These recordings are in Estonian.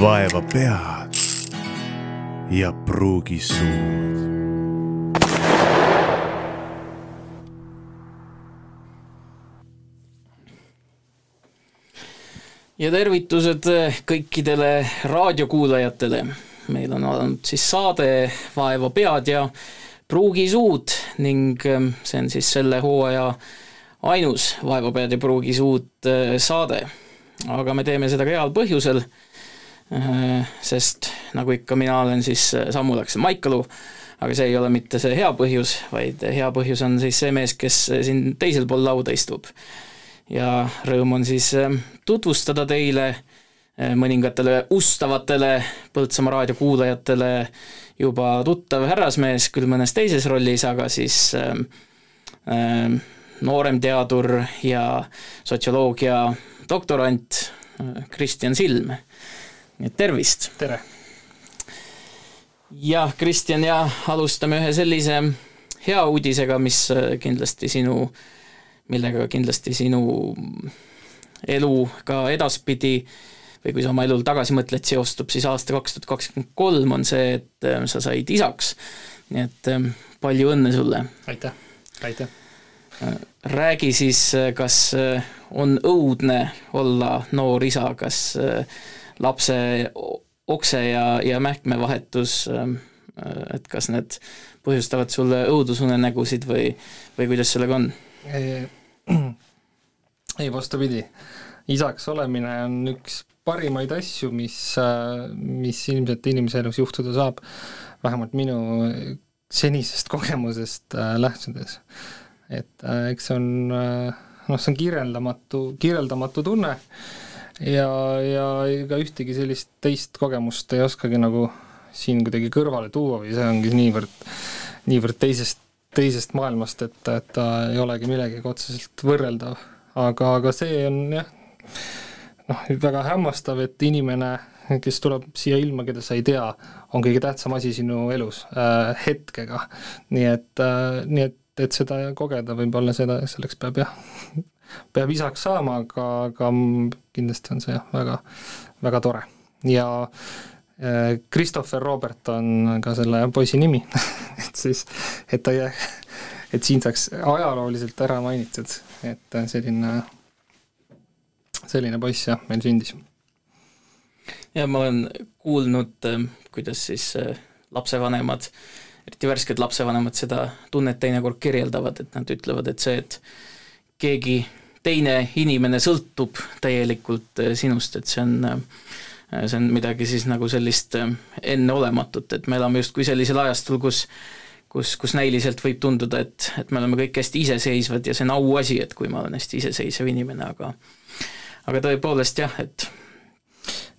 vaeva pead ja pruugi suud. ja tervitused kõikidele raadiokuulajatele. meil on olnud siis saade Vaeva pead ja pruugi suud ning ähm, see on siis selle hooaja ainus Vaeva pead ja pruugi suud äh, saade. aga me teeme seda ka heal põhjusel, sest nagu ikka, mina olen siis äh, Sammu Lakse Maikalu, aga see ei ole mitte see hea põhjus, vaid hea põhjus on siis see mees, kes siin teisel pool lauda istub ja rõõm on siis tutvustada teile äh, mõningatele ustavatele Põltsamaa raadio kuulajatele juba tuttav härrasmees, küll mõnes teises rollis, aga siis äh, äh, noorem teadur ja sotsioloogia doktorant äh, Kristjan Silm. Nii et tervist! tere! jah, Kristjan, ja alustame ühe sellise hea uudisega, mis äh, kindlasti sinu äh, millega kindlasti sinu elu ka edaspidi või kui sa oma elul tagasi mõtled, seostub siis aasta kaks tuhat kakskümmend kolm, on see, et äh, sa said isaks. nii et ähm, palju õnne sulle! aitäh, aitäh! Äh, räägi siis, äh, kas on õudne olla noor isa, kas lapse okse ja, ja mähkme vahetus, ähm, et kas need põhjustavad sulle õudusunenägusid või, või kuidas sellega on? ei, vastupidi, isaks olemine on üks parimaid asju, mis, mis ilmselt inimese elus juhtuda saab, vähemalt minu senisest kogemusest äh, lähtudes. et äh, eks see on äh, noh, see on kirjeldamatu, kirjeldamatu tunne ja, ja ega ühtegi sellist teist kogemust ei oskagi nagu siin kuidagi kõrvale tuua või see ongi niivõrd, niivõrd teisest teisest maailmast, et, et ta ei olegi millegagi otseselt võrreldav. aga, aga see on jah, noh, väga hämmastav, et inimene, kes tuleb siia ilma, keda sa ei tea, on kõige tähtsam asi sinu elus äh, hetkega. nii et äh,, nii et, et seda kogeda võib-olla seda, selleks peab jah, peab isaks saama, aga, aga kindlasti on see jah, väga, väga tore ja äh, Christopher Robert on ka selle poisi nimi et siis, et ta ei, et siin saaks ajalooliselt ära mainitud, et selline, selline poiss jah, meil sündis. ja ma olen kuulnud, kuidas siis äh, lapsevanemad, eriti värsked lapsevanemad seda tunnet teinekord kirjeldavad, et nad ütlevad, et see, et keegi teine inimene sõltub täielikult äh, sinust, et see on äh, see on midagi siis nagu sellist enneolematut, et me elame justkui sellisel ajastul, kus kus, kus näiliselt võib tunduda, et, et me oleme kõik hästi iseseisvad ja see on auasi, et kui ma olen hästi iseseisev inimene, aga aga tõepoolest jah, et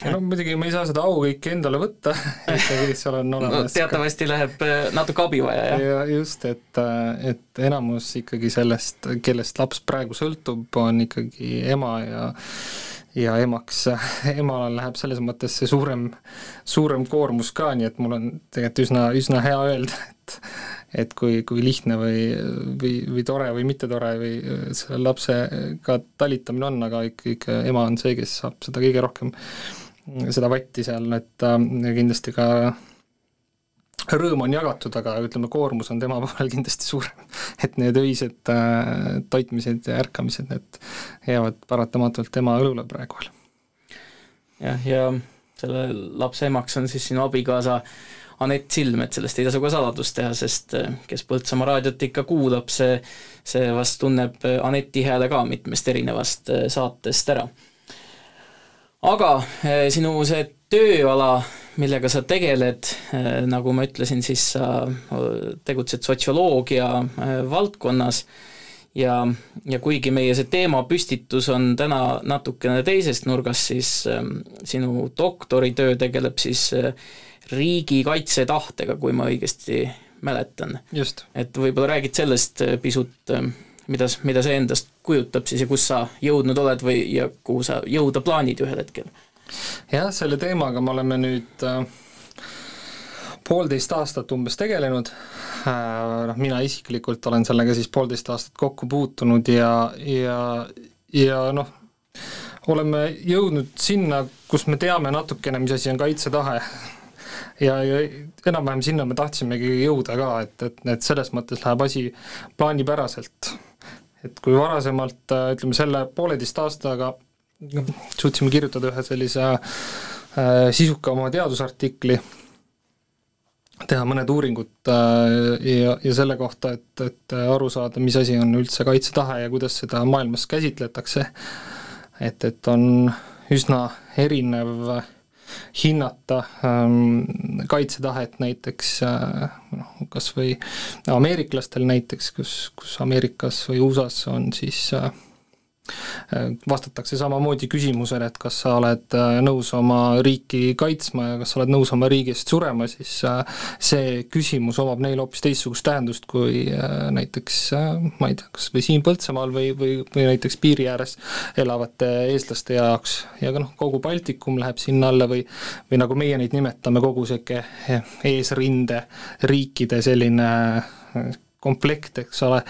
no muidugi ma ei saa seda au kõike endale võtta, ikkagi seal on olemas no, teatavasti läheb äh, natuke abi vaja, jah. ja just, et, äh, et enamus ikkagi sellest, kellest laps praegu sõltub, on ikkagi ema ja ja emaks, emale läheb selles mõttes see suurem, suurem koormus ka, nii et mul on tegelikult üsna, üsna hea öelda, et et kui, kui lihtne või, või, või tore või mitte tore või selle lapsega talitamine on, aga ikka, ikka ema on see, kes saab seda kõige rohkem, seda vatti seal, et äh, kindlasti ka rõõm on jagatud, aga ütleme, koormus on tema poolel kindlasti suurem. et need öised äh, toitmised ja ärkamised, need jäävad paratamatult tema õlule praegu veel. jah, ja selle lapse emaks on siis sinu abikaasa Anett Silm, et sellest ei tasu ka saladust teha, sest äh, kes Põltsamaa raadiot ikka kuulab, see, see vast tunneb Aneti hääle ka mitmest erinevast äh, saatest ära. Aga sinu see tööala millega sa tegeled, äh, nagu ma ütlesin, siis sa tegutsed sotsioloogia äh, valdkonnas ja, ja kuigi meie see teemapüstitus on täna natukene teisest nurgast, siis sinu doktoritöö tegeleb siis äh, riigikaitsetahtega, kui ma õigesti mäletan. et võib-olla räägid sellest pisut, mida, mida see endast kujutab siis ja kus sa jõudnud oled või, ja kuhu sa jõuda plaanid ühel hetkel? Jah, selle teemaga me oleme nüüd äh, poolteist aastat umbes tegelenud. Äh,, noh mina isiklikult olen sellega siis poolteist aastat kokku puutunud ja, ja, ja noh, oleme jõudnud sinna, kus me teame natukene, mis asi on kaitsetahe. Ja, ja enam-vähem sinna me tahtsimegi jõuda ka, et, et, et selles mõttes läheb asi plaanipäraselt. Et kui varasemalt ütleme, selle pooleteist aastaga suutsime kirjutada ühe sellise äh, sisukama teadusartikli, teha mõned uuringud äh, ja, ja selle kohta, et, et aru saada, mis asi on üldse kaitsetahe ja kuidas seda maailmas käsitletakse, et, et on üsna erinev hinnata ähm, kaitsetahet näiteks äh, noh, kas või ameeriklastel näiteks, kus, kus Ameerikas või USA-s on siis äh, vastatakse samamoodi küsimusele, et kas sa oled äh, nõus oma riiki kaitsma ja kas sa oled nõus oma riigi eest surema, siis äh, see küsimus omab neil hoopis teistsugust tähendust kui äh, näiteks ma ei tea, kas või siin Põltsamaal või, või, või näiteks piiri ääres elavate eestlaste jaoks. Ja ka noh, kogu Baltikum läheb sinna alla või või nagu meie neid nimetame, kogu niisugune eesrinde riikide selline komplekt, eks ole,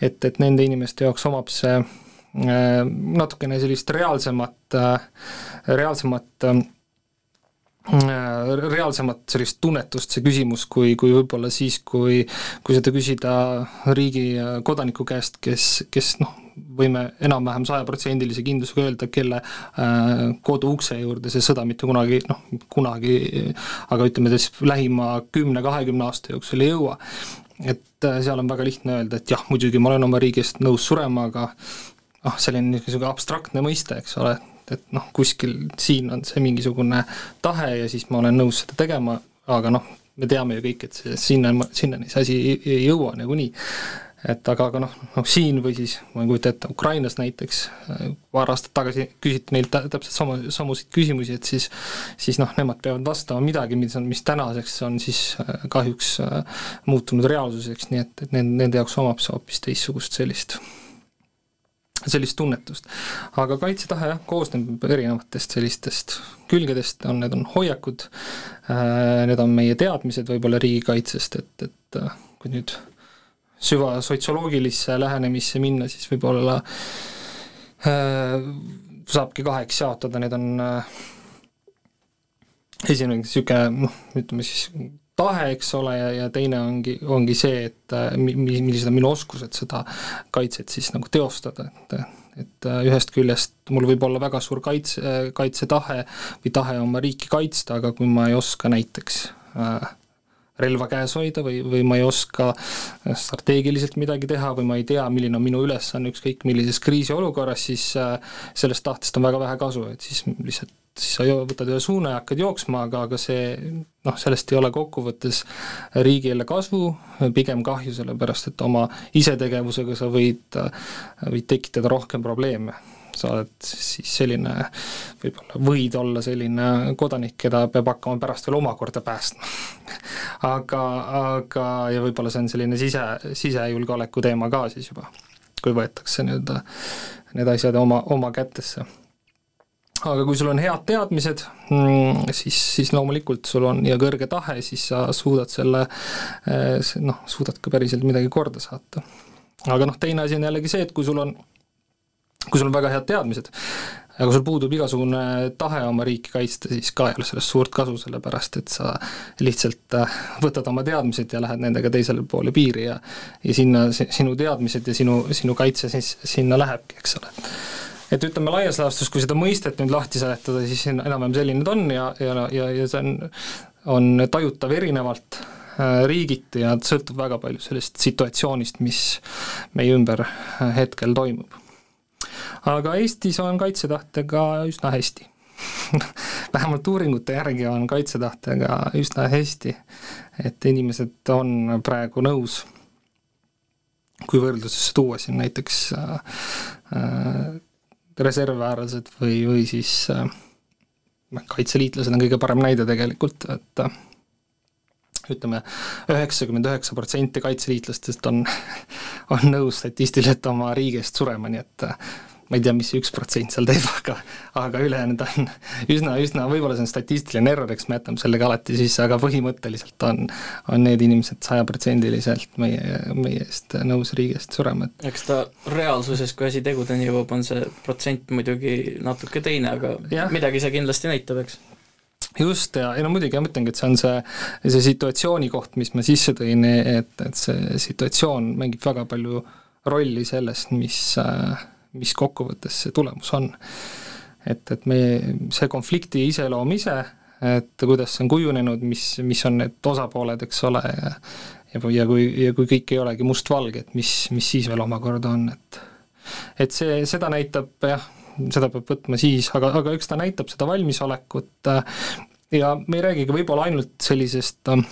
et, et nende inimeste jaoks omab see Äh, natukene sellist reaalsemat, äh, reaalsemat äh, reaalsemat sellist tunnetust see küsimus, kui, kui võib-olla siis, kui kui seda küsida riigi kodaniku käest, kes, kes noh, võime enam-vähem sajaprotsendilise kindlusega öelda, kelle äh, koduukse juurde see sõda mitte kunagi, noh, kunagi, aga ütleme siis lähima kümne-kahekümne aasta jooksul ei jõua. et äh, seal on väga lihtne öelda, et jah, muidugi ma olen oma riigi eest nõus surema, aga noh, selline niisugune abstraktne mõiste, eks ole, et noh, kuskil siin on see mingisugune tahe ja siis ma olen nõus seda tegema, aga noh, me teame ju kõik, et see sinna, sinnani see asi ei, jõua nagunii. et aga, aga noh, noh siin või siis ma ei kujuta ette, Ukrainas näiteks paar aastat tagasi küsiti neilt täpselt sama, samuseid küsimusi, et siis siis noh, nemad peavad vastama midagi, mis on, mis tänaseks on siis kahjuks muutunud reaalsuseks, nii et, et nende, nende jaoks omab see hoopis teistsugust sellist sellist tunnetust. aga kaitsetahe jah, koosneb erinevatest sellistest külgedest, on, need on hoiakud, äh, need on meie teadmised võib-olla riigikaitsest, et, et äh, kui nüüd süva sotsioloogilisse lähenemisse minna, siis võib-olla äh, saabki kaheks jaotada, need on äh, esimene niisugune noh, ütleme siis tahe, eks ole, ja, ja teine ongi, ongi see, et äh, mi-, millised on minu oskused seda kaitset siis nagu teostada, et et äh, ühest küljest mul võib olla väga suur kaitse, kaitsetahe või tahe oma riiki kaitsta, aga kui ma ei oska näiteks äh, relva käes hoida või, või ma ei oska strateegiliselt midagi teha või ma ei tea, milline on minu ülesanne ükskõik millises kriisiolukorras, siis sellest tahtest on väga vähe kasu, et siis lihtsalt siis sa võtad ühe suuna ja hakkad jooksma, aga, aga see noh, sellest ei ole kokkuvõttes riigile kasu, pigem kahju, sellepärast et oma isetegevusega sa võid, võid tekitada rohkem probleeme. sa oled siis selline, võib-olla võid olla selline kodanik, keda peab hakkama pärast veel omakorda päästma aga, aga ja võib-olla see on selline sise, sisejulgeoleku teema ka siis juba, kui võetakse nii-öelda need asjad oma, oma kätesse aga kui sul on head teadmised, mm, siis, siis loomulikult sul on ja kõrge tahe, siis sa suudad selle eh, noh, suudad ka päriselt midagi korda saata. aga noh, teine asi on jällegi see, et kui sul on, kui sul on väga head teadmised, aga sul puudub igasugune tahe oma riiki kaitsta, siis ka ei ole sellest suurt kasu, sellepärast et sa lihtsalt eh, võtad oma teadmised ja lähed nendega teisele poole piiri ja ja sinna sinu teadmised ja sinu, sinu kaitse siis sinna lähebki, eks ole et ütleme laias laastus, kui seda mõistet nüüd lahti seletada, siis enam-vähem selline ta on ja, ja, ja, ja see on, on tajutav erinevalt äh, riigiti ja sõltub väga palju sellest situatsioonist, mis meie ümber äh, hetkel toimub. aga Eestis on kaitsetahtega üsna hästi vähemalt uuringute järgi on kaitsetahtega üsna hästi, et inimesed on praegu nõus kui võrdlusesse tuua siin näiteks äh, reservväelased või, või siis äh, noh, kaitseliitlased on kõige parem näide tegelikult, et äh, ütleme, üheksakümmend üheksa protsenti kaitseliitlastest on, on nõus statistiliselt oma riigi eest surema, nii et äh, ma ei tea, mis see üks protsent seal teeb, aga aga ülejäänud on üsna, üsna, võib-olla see on statistiline error, eks me jätame sellega alati sisse, aga põhimõtteliselt on, on need inimesed sajaprotsendiliselt meie, meie eest nõus riigi eest surema, et eks ta reaalsuses, kui asi tegudeni jõuab, on see protsent muidugi natuke teine, aga ja. midagi see kindlasti näitab, eks just, ja, ja no muidugi ma ütlengi, et see on see, see situatsiooni koht, mis ma sisse tõin, et, et see situatsioon mängib väga palju rolli sellest, mis äh, mis kokkuvõttes see tulemus on. et, et meie, see konflikti iseloom ise, et kuidas see on kujunenud, mis, mis on need osapooled, eks ole, ja ja, ja kui, ja kui kõik ei olegi mustvalge, et mis, mis siis veel omakorda on, et et see, seda näitab jah, seda peab võtma siis, aga, aga eks ta näitab seda valmisolekut ja me ei räägigi võib-olla ainult sellisest äh,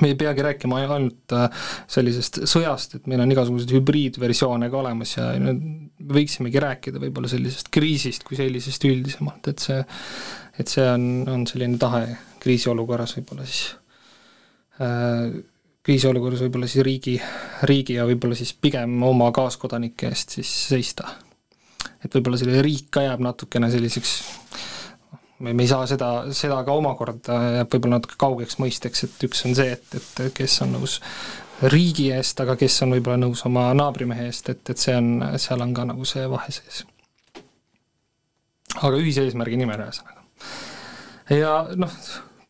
me ei peagi rääkima ainult äh, sellisest sõjast, et meil on igasuguseid hübriidversioone ka olemas ja me võiksimegi rääkida võib-olla sellisest kriisist kui sellisest üldisemalt, et see, et see on, on selline tahe kriisiolukorras võib-olla siis äh, kriisiolukorras võib-olla siis riigi, riigi ja võib-olla siis pigem oma kaaskodanike eest siis seista. et võib-olla selline riik ka jääb natukene selliseks me, me ei saa seda, seda ka omakorda jääb võib-olla natuke kaugeks mõisteks, et üks on see, et, et kes on nõus riigi eest, aga kes on võib-olla nõus oma naabrimehe eest, et, et see on, seal on ka nagu see vahe sees. aga ühise eesmärgi nimel ühesõnaga. ja noh,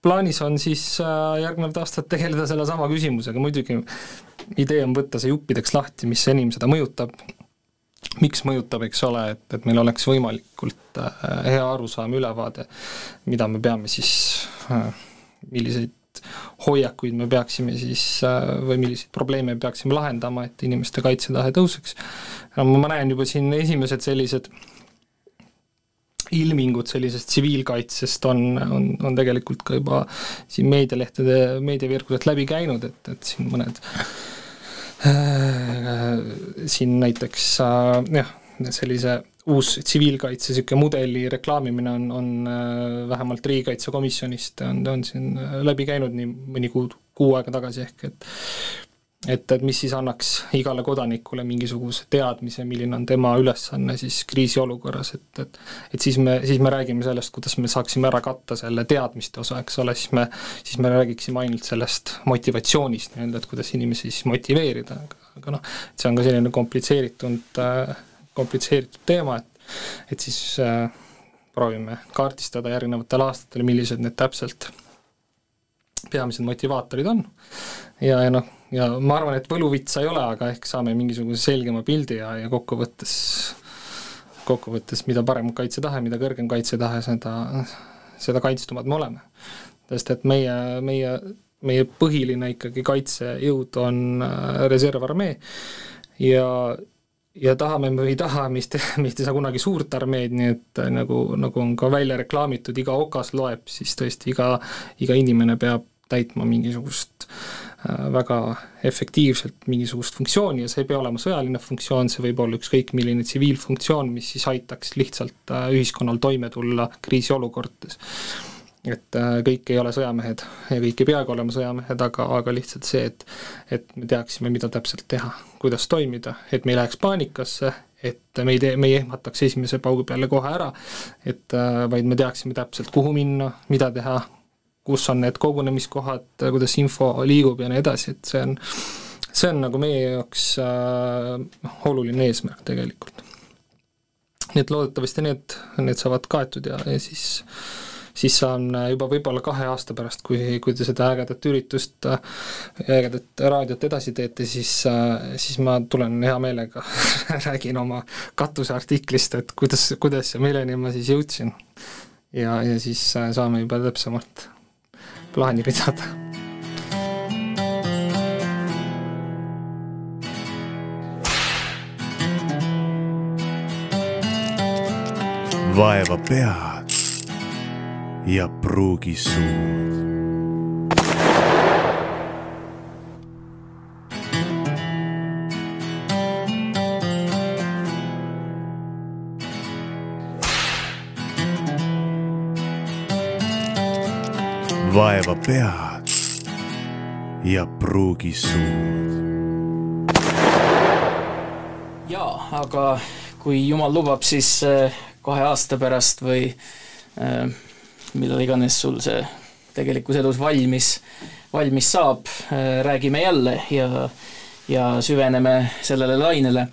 plaanis on siis äh, järgnevad aastad tegeleda sellesama küsimusega, muidugi idee on võtta see juppideks lahti, mis enim seda mõjutab, miks mõjutab, eks ole, et, et meil oleks võimalikult äh, hea arusaam, ülevaade, mida me peame siis, äh, milliseid hoiakuid me peaksime siis äh, või milliseid probleeme me peaksime lahendama, et inimeste kaitsetahe tõuseks. ma näen juba siin esimesed sellised ilmingud sellisest tsiviilkaitsest on, on, on tegelikult ka juba siin meedialehtede, meediavirkudelt läbi käinud, et, et siin mõned siin näiteks äh, jah, sellise uus tsiviilkaitse niisugune mudeli reklaamimine on, on äh, vähemalt Riigikaitsekomisjonist on, on siin läbi käinud nii mõni kuu, kuu aega tagasi ehk et et, et mis siis annaks igale kodanikule mingisuguse teadmise, milline on tema ülesanne siis kriisiolukorras, et, et et siis me, siis me räägime sellest, kuidas me saaksime ära katta selle teadmiste osa, eks ole, siis me, siis me räägiksime ainult sellest motivatsioonist nii-öelda, et kuidas inimesi siis motiveerida, aga, noh, see on ka selline komplitseeritud komplitseeritud teema, et et siis äh, proovime kaardistada järgnevatel aastatel, millised need täpselt peamised motivaatorid on. Ja, ja noh, ja ma arvan, et võluvitsa ei ole, aga ehk saame mingisuguse selgema pildi ja, ja kokkuvõttes, kokkuvõttes mida parem kaitsetahe, mida kõrgem kaitsetahe, seda, seda kaitstumad me oleme. sest et meie, meie, meie põhiline ikkagi kaitsejõud on äh, reservarmee ja ja tahame me või ei taha, meist, meist ei saa kunagi suurt armeed, nii et äh, nagu, nagu on ka välja reklaamitud, iga okas loeb, siis tõesti iga, iga inimene peab täitma mingisugust äh, väga efektiivselt mingisugust funktsiooni ja see ei pea olema sõjaline funktsioon, see võib olla ükskõik milline tsiviilfunktsioon, mis siis aitaks lihtsalt äh, ühiskonnal toime tulla kriisiolukordades. et äh, kõik ei ole sõjamehed ja kõik ei peagi olema sõjamehed, aga, aga lihtsalt see, et et me teaksime, mida täpselt teha, kuidas toimida, et me ei läheks paanikasse, et me ei tee, me ei ehmataks esimese paugu peale kohe ära, et vaid me teaksime täpselt, kuhu minna, mida teha, kus on need kogunemiskohad, kuidas info liigub ja nii edasi, et see on, see on nagu meie jaoks äh, oluline eesmärk tegelikult. nii et loodetavasti need, need saavad kaetud ja, ja siis siis saan juba võib-olla kahe aasta pärast, kui, kui te seda ägedat üritust, ägedat raadiot edasi teete, siis, siis ma tulen hea meelega räägin oma katuseartiklist, et kuidas, kuidas ja milleni ma siis jõudsin. ja, ja siis saame juba täpsemalt plaani pidada. vaeva pead ja pruugi suud vaeva pead ja pruugi suud. jaa, aga kui jumal lubab, siis äh, kahe aasta pärast või äh, millal iganes sul see tegelikus elus valmis, valmis saab, räägime jälle ja, ja süveneme sellele lainele.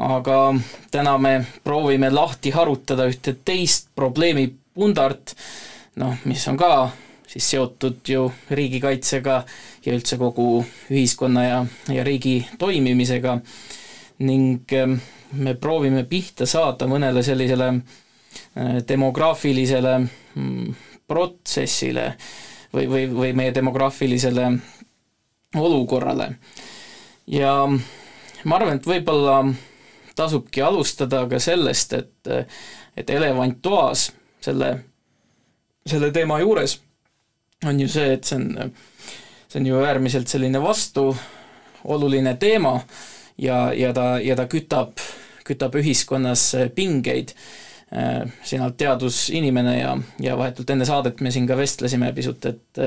aga täna me proovime lahti harutada ühte teist probleemi pundart, noh, mis on ka siis seotud ju riigikaitsega ja üldse kogu ühiskonna ja, ja riigi toimimisega ning ähm, me proovime pihta saada mõnele sellisele äh, demograafilisele mm, protsessile või, või, või meie demograafilisele olukorrale. ja ma arvan, et võib-olla tasubki alustada ka sellest, et, et elevant toas selle, selle teema juures on ju see, et see on, see on ju äärmiselt selline vastuoluline teema ja, ja ta, ja ta kütab, kütab ühiskonnas pingeid. sina oled teadusinimene ja, ja vahetult enne saadet me siin ka vestlesime pisut, et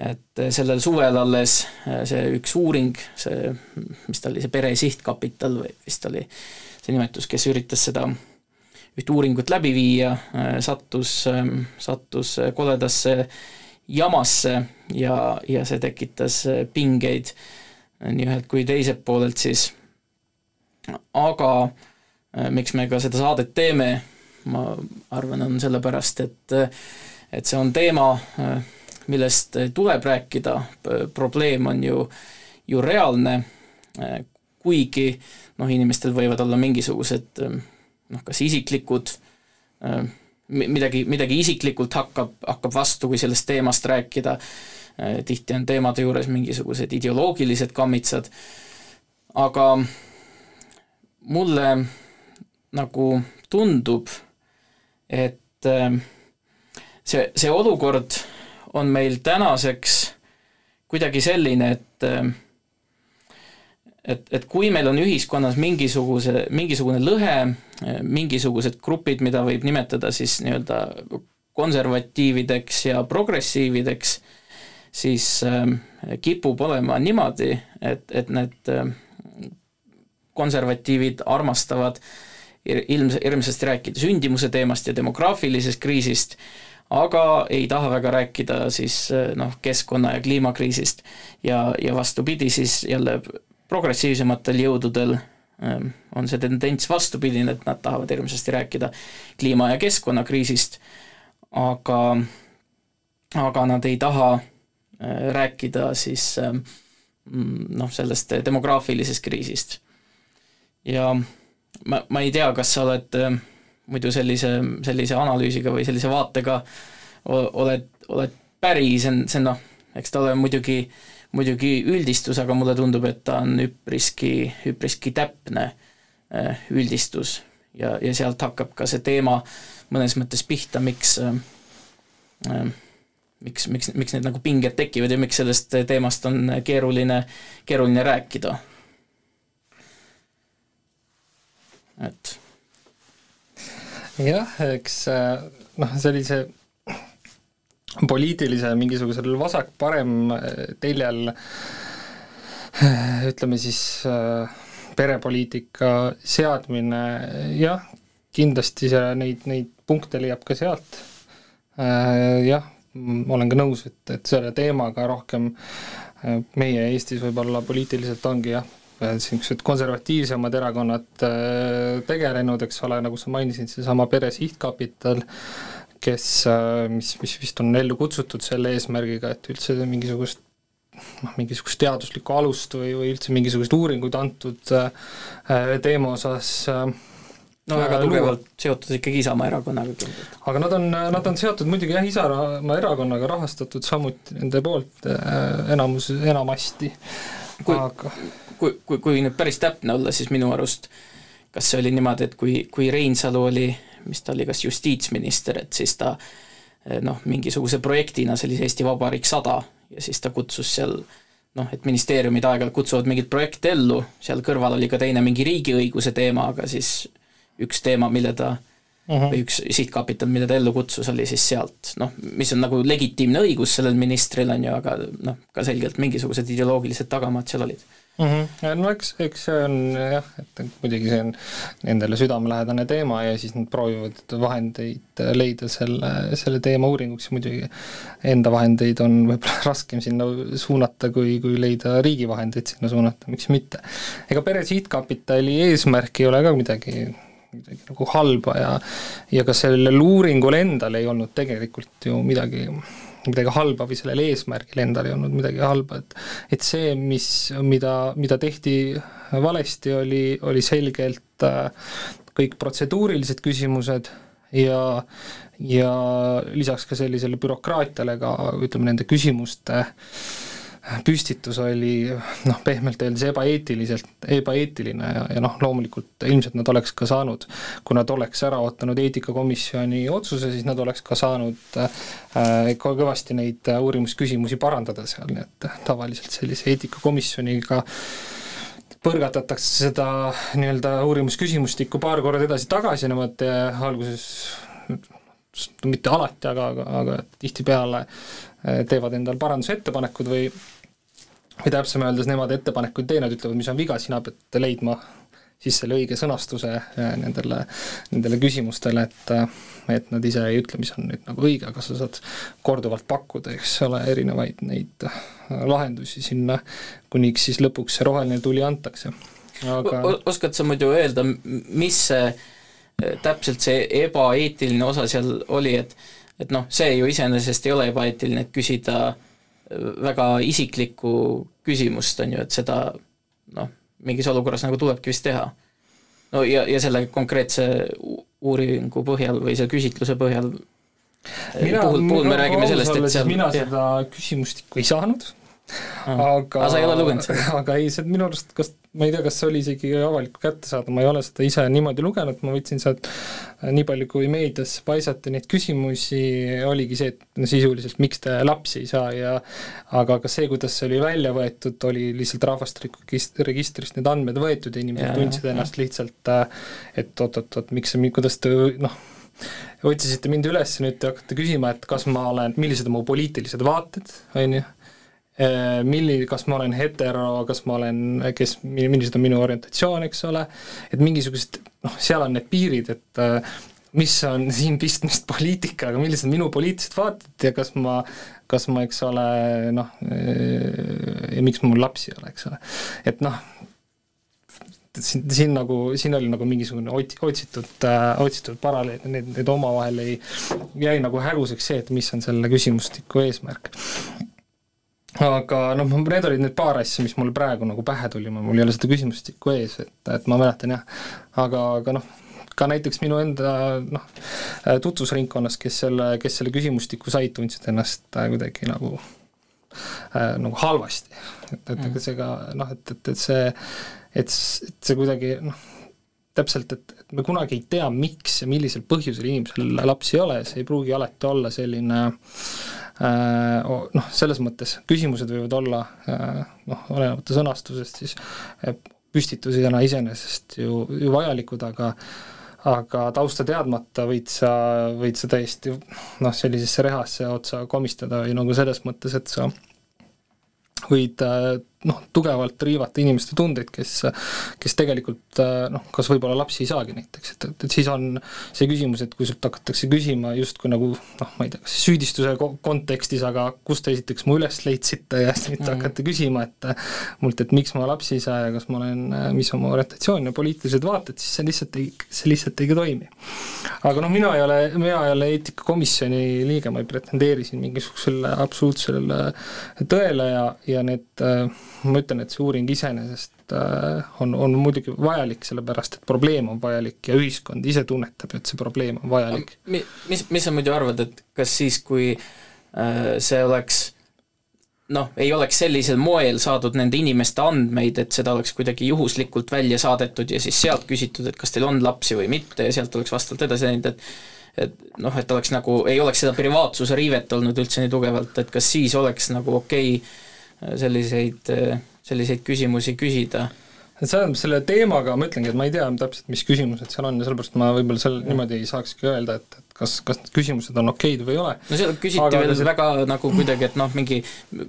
et sellel suvel alles see üks uuring, see, mis ta oli, see Pere Sihtkapital või vist oli see nimetus, kes üritas seda ühte uuringut läbi viia, sattus, sattus koledasse jamasse ja, ja see tekitas äh, pingeid nii ühelt kui teiselt poolelt siis. aga äh, miks me ka seda saadet teeme, ma arvan, on sellepärast, et äh, et see on teema, millest tuleb rääkida, probleem on ju, ju reaalne, kuigi noh, inimestel võivad olla mingisugused noh, kas isiklikud midagi, midagi isiklikult hakkab, hakkab vastu, kui sellest teemast rääkida, tihti on teemade juures mingisugused ideoloogilised kammitsad, aga mulle nagu tundub, et äh, see, see olukord on meil tänaseks kuidagi selline, et äh, et, et kui meil on ühiskonnas mingisuguse, mingisugune lõhe, mingisugused grupid, mida võib nimetada siis nii-öelda konservatiivideks ja progressiivideks, siis äh, kipub olema niimoodi, et, et need äh, konservatiivid armastavad ilms-, hirmsasti rääkida sündimuse teemast ja demograafilisest kriisist, aga ei taha väga rääkida siis äh, noh, keskkonna- ja kliimakriisist. ja, ja vastupidi, siis jälle progressiivsematel jõududel ähm, on see tendents vastupidine, et nad tahavad hirmsasti rääkida kliima- ja keskkonnakriisist, aga, aga nad ei taha äh, rääkida siis ähm, noh, sellest demograafilisest kriisist. ja ma, ma ei tea, kas sa oled äh, muidu sellise, sellise analüüsiga või sellise vaatega oled, oled päri, see on, see on noh, eks ta ole muidugi äh, muidugi üldistus, aga mulle tundub, et ta on üpriski, üpriski täpne äh, üldistus ja, ja sealt hakkab ka see teema mõnes mõttes pihta, miks äh, äh, miks, miks, miks need nagu pinged tekivad ja miks sellest teemast on keeruline, keeruline rääkida. et jah, eks noh, sellise poliitilisel mingisugusel vasak-parem äh, teljel äh, ütleme siis äh, perepoliitika seadmine, jah, kindlasti see, neid, neid punkte leiab ka sealt, jah, olen ka nõus, et, et selle teemaga rohkem meie Eestis võib-olla poliitiliselt ongi jah, niisugused konservatiivsemad erakonnad tegelenud, eks ole, nagu sa mainisid, seesama Pere Sihtkapital, kes, äh, mis, mis vist on ellu kutsutud selle eesmärgiga, et üldse mingisugust noh, mingisugust teaduslikku alust või, või üldse mingisuguseid uuringuid antud äh, teema osas äh, no väga tugevalt seotud ikkagi Isamaa erakonnaga kindlalt. aga nad on, nad on seotud muidugi jah, Isamaa erakonnaga rahastatud samuti nende poolt enamus, enamasti. kui aga..., kui, kui, kui nüüd päris täpne olla, siis minu arust kas see oli niimoodi, et kui, kui Reinsalu oli mis ta oli kas justiitsminister, et siis ta eh, noh, mingisuguse projektina, see Eesti Vabariik sada, ja siis ta kutsus seal noh, et ministeeriumid aeg-ajalt kutsuvad mingeid projekte ellu, seal kõrval oli ka teine mingi riigiõiguse teema, aga siis üks teema, mille ta uh -huh. või üks sihtkapital, mida ta ellu kutsus, oli siis sealt, noh, mis on nagu legitiimne õigus sellel ministril, on ju, aga noh, ka selgelt mingisugused ideoloogilised tagamaad seal olid mm. -hmm. no eks, eks see on jah, et muidugi see on nendele südamelähedane teema ja siis nad proovivad vahendeid leida selle, selle teema uuringuks muidugi enda vahendeid on võib-olla raskem sinna suunata, kui, kui leida riigi vahendeid sinna suunata, miks mitte. ega Pere Sihtkapitali eesmärk ei ole ka midagi midagi nagu halba ja ja ka sellel uuringul endal ei olnud tegelikult ju midagi midagi halba või sellel eesmärgil endal ei olnud midagi halba, et et see, mis, mida, mida tehti valesti, oli, oli selgelt äh, kõik protseduurilised küsimused ja ja lisaks ka sellisele bürokraatiale ka ütleme, nende küsimuste äh, püstitus oli noh, pehmelt öeldes ebaeetiliselt, ebaeetiline ja, ja noh, loomulikult ilmselt nad oleks ka saanud, kui nad oleks ära ootanud eetikakomisjoni otsuse, siis nad oleks ka saanud äh, kõvasti neid uurimusküsimusi parandada seal, nii et tavaliselt sellise eetikakomisjoniga põrgatatakse seda nii-öelda uurimusküsimustikku paar korda edasi-tagasi, nemad äh, alguses mitte alati, aga, aga, aga tihtipeale äh, teevad endal parandusettepanekud või või täpsemalt öeldes nemad ettepanekuid ei tee, nad ütlevad, mis on viga, sina pead leidma siis selle õige sõnastuse äh, nendele, nendele küsimustele, et äh, et nad ise ei ütle, mis on nüüd nagu õige, aga sa saad korduvalt pakkuda, eks ole, erinevaid neid äh, lahendusi sinna, kuniks siis lõpuks see roheline tuli antakse. aga oskad sa muidu öelda, mis see täpselt see ebaeetiline osa seal oli, et et noh, see ju iseenesest ei ole ebaeetiline, et küsida äh, väga isiklikku küsimust, on ju, et seda noh, mingis olukorras nagu tulebki vist teha. no ja, ja selle konkreetse uuringu põhjal või selle küsitluse põhjal mina, puhul, puhul me räägime sellest, et seal mina jah. seda küsimustikku ei saanud aga aga sa ei ole lugenud seda? aga ei, see minu arust, kas, ma ei tea, kas see oli isegi avalikult kättesaadav, ma ei ole seda ise niimoodi lugenud, ma võtsin sealt äh, nii palju, kui meedias paisati neid küsimusi, oligi see, et sisuliselt miks te lapsi ei saa ja aga ka see, kuidas see oli välja võetud, oli lihtsalt rahvastikuregistrist need andmed võetud ja inimesed tundsid ennast lihtsalt, äh, et oot-oot-oot, miks kuidas te noh, otsisite mind üles, nüüd te hakkate küsima, et kas ma olen, millised on mu poliitilised vaated, on ju, milli-, kas ma olen hetero, kas ma olen, kes, millised on minu orientatsioon, eks ole, et mingisugused noh, seal on need piirid, et äh, mis on siin pistmist poliitikaga, millised on minu poliitilised vaated ja kas ma, kas ma, eks ole, noh, äh, ja miks mul lapsi ei ole, eks ole. et noh, siin, siin nagu, siin oli nagu mingisugune ot-, otsitud äh,, otsitud paralleel, need, need omavahel ei, jäi nagu häguseks see, et mis on selle küsimustiku eesmärk aga noh, need olid need paar asja, mis mulle praegu nagu pähe tuli, mul ei ole seda küsimustikku ees, et, et ma mäletan jah, aga, aga noh, ka näiteks minu enda noh, tutvusringkonnas, kes selle, kes selle küsimustiku said, tundsid ennast kuidagi nagu äh, nagu halvasti. et, et ega mm. see ka noh, et, et, et see, et, et see kuidagi noh, täpselt, et, et me kunagi ei tea, miks ja millisel põhjusel inimesel lapsi ei ole, see ei pruugi alati olla selline äh, Äh, noh, selles mõttes küsimused võivad olla äh, noh, olenemata sõnastusest siis äh, püstitusena iseenesest ju, ju vajalikud, aga aga tausta teadmata võid sa, võid sa täiesti noh, sellisesse rehasse otsa komistada või nagu selles mõttes, et sa võid noh, tugevalt riivata inimeste tundeid, kes, kes tegelikult noh, kas võib-olla lapsi ei saagi näiteks, et, et, et siis on see küsimus, et kui sult hakatakse küsima justkui nagu noh, ma ei tea, kas süüdistuse kontekstis, aga kust te esiteks mu üles leidsite ja siis mm. hakkate küsima, et mult, et miks ma lapsi ei saa ja kas ma olen, mis on mu orientatsioon ja poliitilised vaated, siis see lihtsalt ei, see lihtsalt ei toimi. aga noh, mina ei ole, mina ei ole eetikakomisjoni liige, ma ei pretendeeri siin mingisugusele absoluutsele tõele ja, ja need äh, ma ütlen, et see uuring iseenesest äh, on, on muidugi vajalik, sellepärast et probleem on vajalik ja ühiskond ise tunnetab, et see probleem on vajalik. mis, mis sa muidu arvad, et kas siis, kui äh, see oleks noh, ei oleks sellisel moel saadud nende inimeste andmeid, et seda oleks kuidagi juhuslikult välja saadetud ja siis sealt küsitud, et kas teil on lapsi või mitte ja sealt oleks vastavalt edasi läinud, et et noh, et oleks nagu, ei oleks seda privaatsuse riivet olnud üldse nii tugevalt, et kas siis oleks nagu okei okay, selliseid, selliseid küsimusi küsida? et tähendab, selle teemaga ma ütlengi, et ma ei tea täpselt, mis küsimused seal on ja sellepärast ma võib-olla seal niimoodi ei saakski öelda, et, et kas, kas need küsimused on okeid või ei ole. no seal küsiti aga veel see... väga nagu kuidagi, et noh, mingi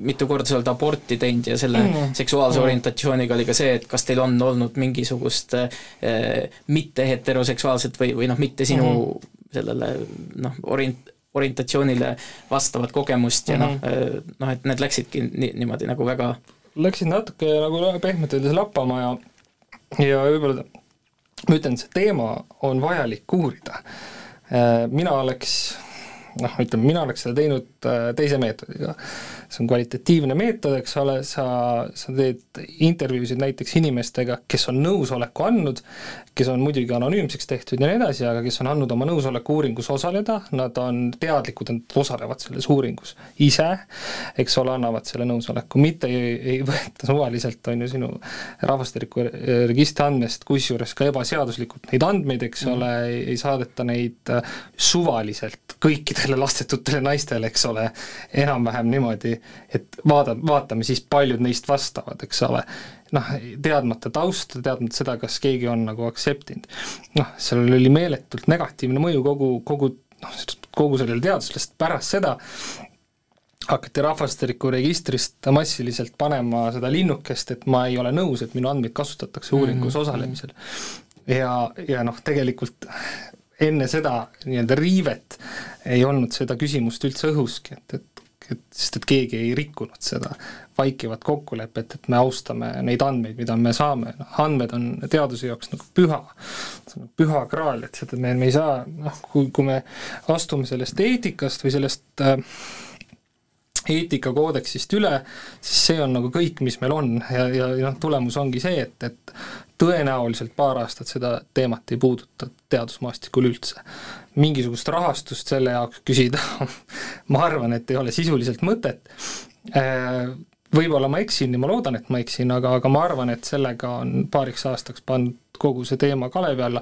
mitu korda sa oled aborti teinud ja selle mm seksuaalse mm orientatsiooniga oli ka see, et kas teil on olnud mingisugust äh, mitte heteroseksuaalset või, või noh, mitte sinu mm sellele noh, orient-, orientatsioonile vastavat kogemust ja mm -hmm. noh, noh et need läksidki nii, niimoodi nagu väga Läksid natuke nagu pehmelt öeldes lappama ja ja võib-olla ma ütlen, see teema on vajalik uurida. Äh, mina oleks noh, ütleme, mina oleks seda teinud äh, teise meetodiga. see on kvalitatiivne meetod, eks ole, sa, sa teed intervjuusid näiteks inimestega, kes on nõusoleku andnud, kes on muidugi anonüümseks tehtud ja nii edasi, aga kes on andnud oma nõusoleku uuringus osaleda, nad on teadlikud, et nad osalevad selles uuringus ise, eks ole, annavad selle nõusoleku, mitte ei, ei võeta suvaliselt, on ju, sinu rahvastikuregistri andmest, kusjuures ka ebaseaduslikult neid andmeid, eks mm. ole, ei saadeta neid äh, suvaliselt kõikidele lastetutele naistele, eks ole, enam-vähem niimoodi, et vaada, vaatame siis, paljud neist vastavad, eks ole noh, teadmata tausta, teadmata seda, kas keegi on nagu aktseptinud. noh, sellel oli meeletult negatiivne mõju kogu, kogu noh, kogu sellele teadusele, sest pärast seda hakati rahvastikuregistrist massiliselt panema seda linnukest, et ma ei ole nõus, et minu andmeid kasutatakse uuringus mm -hmm. osalemisel. ja, ja noh, tegelikult enne seda nii-öelda riivet ei olnud seda küsimust üldse õhuski, et, et et sest et keegi ei rikkunud seda vaikivat kokkulepet, et me austame neid andmeid, mida me saame, noh andmed on teaduse jaoks nagu püha, püha kraal, et seda me, me ei saa noh, kui, kui me astume sellest eetikast või sellest äh, eetikakoodeksist üle, siis see on nagu kõik, mis meil on. Ja, ja, ja noh, tulemus ongi see, et, et tõenäoliselt paar aastat seda teemat ei puuduta teadusmaastikul üldse. mingisugust rahastust selle jaoks küsida ma arvan, et ei ole sisuliselt mõtet, äh, võib-olla ma eksin ja ma loodan, et ma eksin, aga, aga ma arvan, et sellega on paariks aastaks pandud kogu see teema kalevi alla,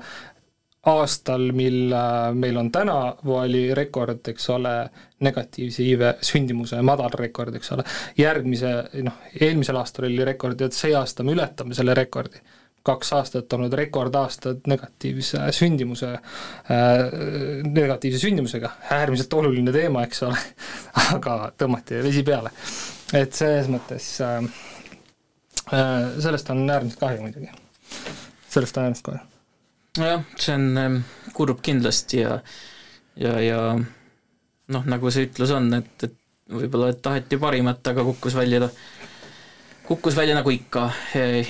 aastal, mil äh, meil on tänavu rekord, eks ole, negatiivse iive sündimuse madal rekord, eks ole, järgmise, noh, eelmisel aastal oli rekord ja see aasta me ületame selle rekordi. Kaks aastat olnud rekordaastad negatiivse sündimuse äh,, negatiivse sündimusega, äärmiselt oluline teema, eks ole, aga tõmmati vesi peale. et selles mõttes äh, äh, sellest on äärmiselt kahju muidugi. sellest on äärmiselt kahju nojah, see on ähm, kurb kindlasti ja ja, ja noh, nagu see ütlus on, et, et võib-olla et taheti parimat, aga kukkus välja, kukkus välja nagu ikka,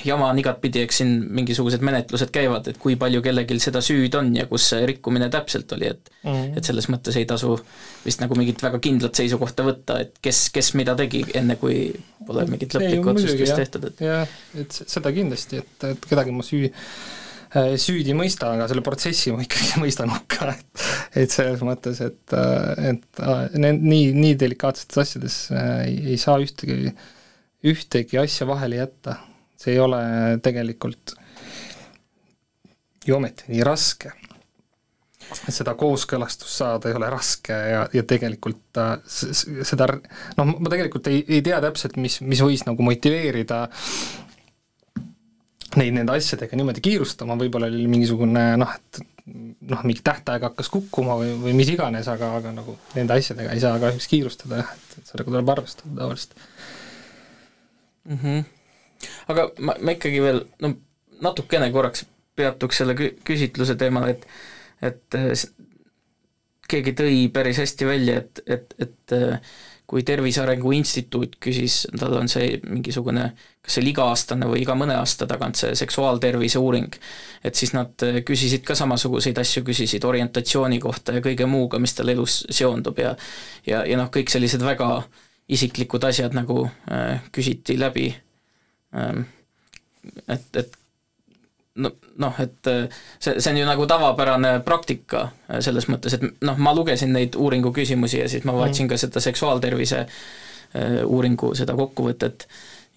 jama on igatpidi, eks siin mingisugused menetlused käivad, et kui palju kellelgi seda süüd on ja kus see rikkumine täpselt oli, et mm -hmm. et selles mõttes ei tasu vist nagu mingit väga kindlat seisukohta võtta, et kes, kes mida tegi, enne kui pole mingit lõplikku otsust vist tehtud, et jah, et seda kindlasti, et, et kedagi ma süü Äh, süüdi mõista, aga selle protsessi ma ikkagi mõistan hukka, et et selles mõttes, et, äh, et äh, need nii, nii delikaatsetes asjades ei, ei saa ühtegi, ühtegi asja vahele jätta, see ei ole tegelikult ju ometi nii raske. seda kooskõlastust saada ei ole raske ja, ja tegelikult seda noh, ma tegelikult ei, ei tea täpselt, mis, mis võis nagu motiveerida neid nende asjadega niimoodi kiirustama, võib-olla oli mingisugune noh, et noh, mingi tähtaeg hakkas kukkuma või, või mis iganes, aga, aga nagu nende asjadega ei saa kahjuks kiirustada jah, et sellega tuleb arvestada tavaliselt mm. -hmm. aga ma, ma ikkagi veel no natukene korraks peatuks selle kü-, küsitluse teemal, et et keegi tõi päris hästi välja, et, et, et kui Tervise Arengu Instituut küsis, tal on see mingisugune, kas see oli iga-aastane või iga mõne aasta tagant see seksuaaltervise uuring, et siis nad küsisid ka samasuguseid asju, küsisid orientatsiooni kohta ja kõige muuga, mis tal elus seondub ja ja, ja noh, kõik sellised väga isiklikud asjad nagu äh, küsiti läbi ähm,, et, et no noh, et äh, see, see on ju nagu tavapärane praktika äh, selles mõttes, et noh, ma lugesin neid uuringu küsimusi ja siis ma vaatasin mm. ka seda seksuaaltervise äh, uuringu seda kokkuvõtet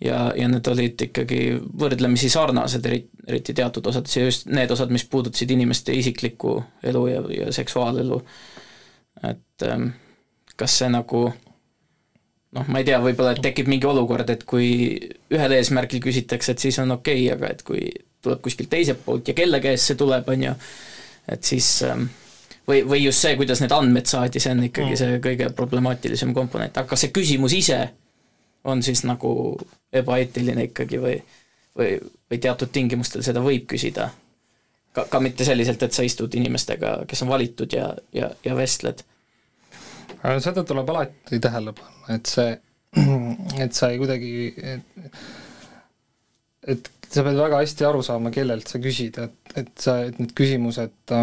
ja, ja need olid ikkagi võrdlemisi sarnased, eri, eriti teatud osades ja just need osad, mis puudutasid inimeste isiklikku elu ja, ja seksuaalelu. et ähm, kas see nagu noh, ma ei tea, võib-olla tekib mingi olukord, et kui ühel eesmärgil küsitakse, et siis on okei okay,, aga et kui tuleb kuskilt teiselt poolt ja kelle käest see tuleb, on ju, et siis ähm, või, või just see, kuidas need andmed saadi, see on ikkagi mm. see kõige problemaatilisem komponent, aga kas see küsimus ise on siis nagu ebaeetiline ikkagi või või, või teatud tingimustel seda võib küsida. ka, ka mitte selliselt, et sa istud inimestega, kes on valitud ja, ja, ja vestled seda tuleb alati tähele panna, et see, et sa ei kuidagi, et, et sa pead väga hästi aru saama, kellelt sa küsid, et, et sa, et need küsimused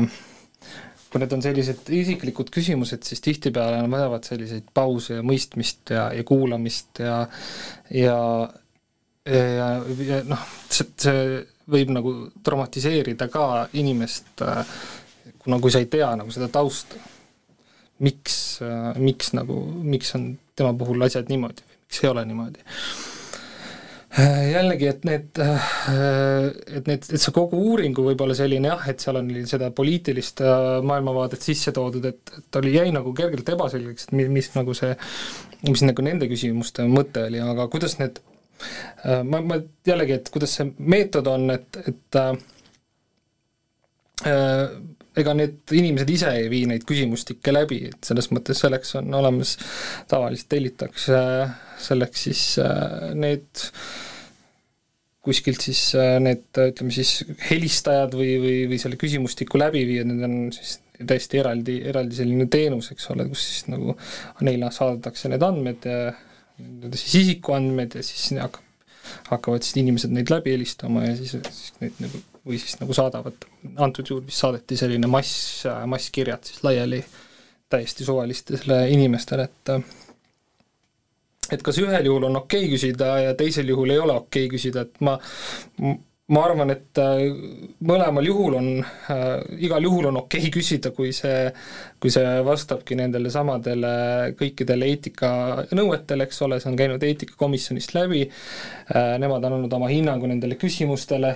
kui need on sellised isiklikud küsimused, siis tihtipeale nad vajavad selliseid pause ja mõistmist ja, ja kuulamist ja ja ja, ja noh, see, see võib nagu traumatiseerida ka inimest, kuna kui sa ei tea nagu seda tausta miks, äh, miks nagu, miks on tema puhul asjad niimoodi või miks ei ole niimoodi. Äh, jällegi, et need, äh, et need, et see kogu uuringu võib-olla selline jah, et seal on seda poliitilist maailmavaadet sisse toodud, et, et oli, jäi nagu kergelt ebaselgeks, et mis, mis nagu see, mis nagu nende küsimuste mõte oli, aga kuidas need ma, ma jällegi, et kuidas see meetod on, et, et äh, ega need inimesed ise ei vii neid küsimustikke läbi, et selles mõttes selleks on olemas, tavaliselt tellitakse selleks siis äh, need kuskilt siis äh, need, ütleme siis helistajad või, või, või selle küsimustiku läbiviijad, need on siis täiesti eraldi, eraldi selline teenus, eks ole, kus siis nagu neile saadetakse need andmed ja nii-öelda siis isikuandmed ja siis hakkab, hakkavad siis inimesed neid läbi helistama ja siis, siis neid nagu või siis nagu saadavad, antud juhul vist saadeti selline mass, masskirjad siis laiali täiesti suvalistele inimestele, et et kas ühel juhul on okei okay küsida ja teisel juhul ei ole okei okay küsida, et ma ma arvan, et äh, mõlemal juhul on äh,, igal juhul on okei okay küsida, kui see, kui see vastabki nendele samadele kõikidele eetikanõuetele, eks ole, see on käinud eetikakomisjonist läbi. Äh,, nemad on andnud oma hinnangu nendele küsimustele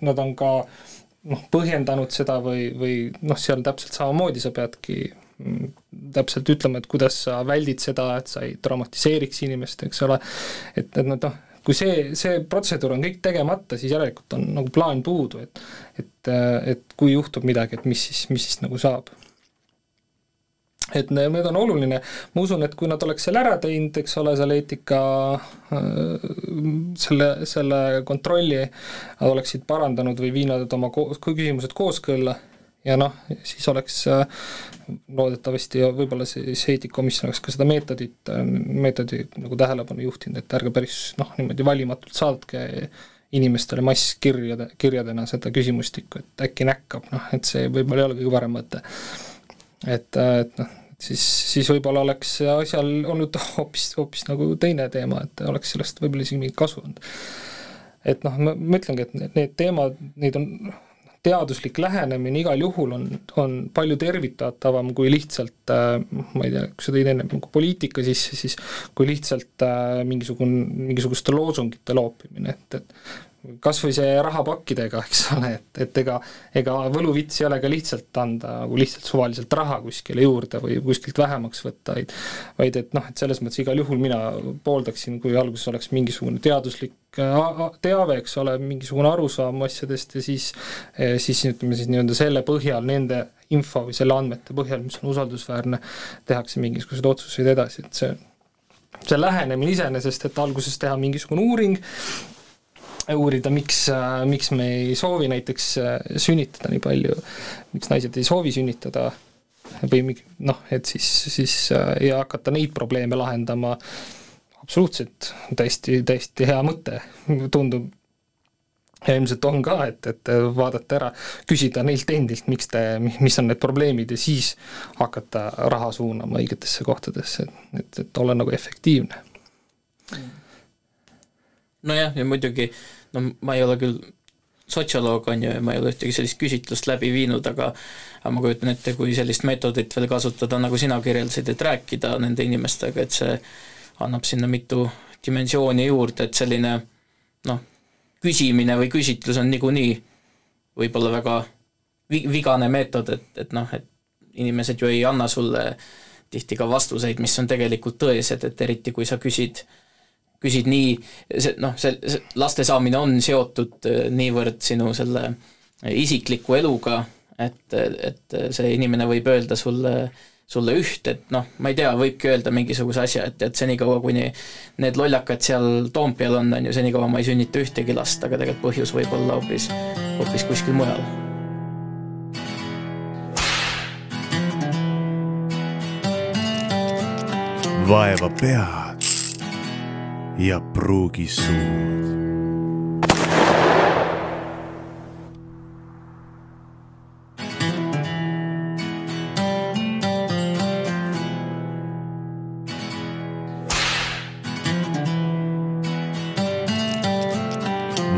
nad on ka noh, põhjendanud seda või, või noh, seal täpselt samamoodi sa peadki mm, täpselt ütlema, et kuidas sa väldid seda, et sa ei traumatiseeriks inimest, eks ole, et, et noh, kui see, see protseduur on kõik tegemata, siis järelikult on nagu plaan puudu, et et, et kui juhtub midagi, et mis siis, mis siis nagu saab. et need on oluline, ma usun, et kui nad oleks selle ära teinud, eks ole, selle eetika, selle, selle kontrolli, oleksid parandanud või viinud oma ko-, küsimused kooskõlla, ja noh, siis oleks äh, loodetavasti ja võib-olla see eetikakomisjon oleks ka seda meetodit, äh, meetodi nagu tähelepanu juhtinud, et ärge päris noh, niimoodi valimatult saatke inimestele masskirjade, kirjadena seda küsimustikku, et äkki näkkab, noh, et see võib-olla ei ole kõige parem mõte. et, äh, et noh, siis, siis võib-olla oleks asjal olnud hoopis, hoopis nagu teine teema, et oleks sellest võib-olla isegi mingit kasu olnud. et noh, ma, ma ütlengi, et need teemad, neid on teaduslik lähenemine igal juhul on, on palju tervitatavam kui lihtsalt äh, ma ei tea, kui sa tõid enne nagu poliitika sisse, siis kui lihtsalt äh, mingisugune, mingisuguste loosungite loopimine, et, et kas või see rahapakkidega, eks ole, et, et ega, ega võluvits ei ole ka lihtsalt anda nagu lihtsalt suvaliselt raha kuskile juurde või kuskilt vähemaks võtta, vaid vaid et noh, et selles mõttes igal juhul mina pooldaksin, kui alguses oleks mingisugune teaduslik teave, eks ole, mingisugune arusaam asjadest ja siis siis ütleme siis nii-öelda selle põhjal, nende info või selle andmete põhjal, mis on usaldusväärne, tehakse mingisuguseid otsuseid edasi, et see see lähenemine iseenesest, et alguses teha mingisugune uuring, uurida, miks, äh, miks me ei soovi näiteks äh, sünnitada nii palju, miks naised ei soovi sünnitada või noh, et siis, siis äh, ja hakata neid probleeme lahendama, absoluutselt täiesti, täiesti hea mõte, tundub. Ja ilmselt on ka, et, et vaadata ära, küsida neilt endilt, miks te, mis on need probleemid ja siis hakata raha suunama õigetesse kohtadesse, et, et olla nagu efektiivne. nojah, ja muidugi äh, no ma ei ole küll sotsioloog, on ju, ja ma ei ole ühtegi sellist küsitlust läbi viinud, aga aga ma kujutan ette, kui sellist meetodit veel kasutada, nagu sina kirjeldasid, et rääkida nende inimestega, et see annab sinna mitu dimensiooni juurde, et selline noh, küsimine või küsitlus on niikuinii võib-olla väga vi-, vigane meetod, et, et noh, et inimesed ju ei anna sulle tihti ka vastuseid, mis on tegelikult tõesed, et eriti kui sa küsid, küsid nii, see noh, see, laste saamine on seotud äh, niivõrd sinu selle isikliku eluga, et, et see inimene võib öelda sulle sulle üht, et noh, ma ei tea, võibki öelda mingisuguse asja, et, et senikaua, kuni need lollakad seal Toompeal on, on ju, senikaua ma ei sünnita ühtegi last, aga tegelikult põhjus võib olla hoopis, hoopis kuskil mujal. Vaeva pead ja pruugi suud.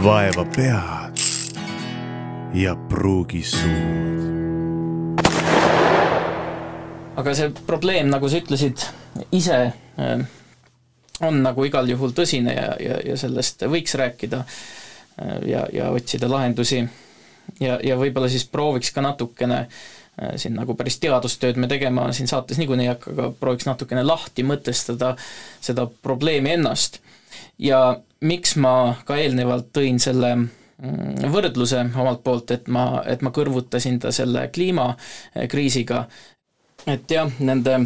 vaeva pead ja pruugi suud. aga see probleem, nagu sa ütlesid, ise äh, on nagu igal juhul tõsine ja, ja, ja sellest võiks rääkida äh, ja, ja otsida lahendusi. ja, ja võib-olla siis prooviks ka natukene äh, siin nagu päris teadustööd me tegema siin saates niikuinii ei hakka, aga prooviks natukene lahti mõtestada seda probleemi ennast. ja miks ma ka eelnevalt tõin selle mm, võrdluse omalt poolt, et ma, et ma kõrvutasin ta selle kliimakriisiga, et jah, nende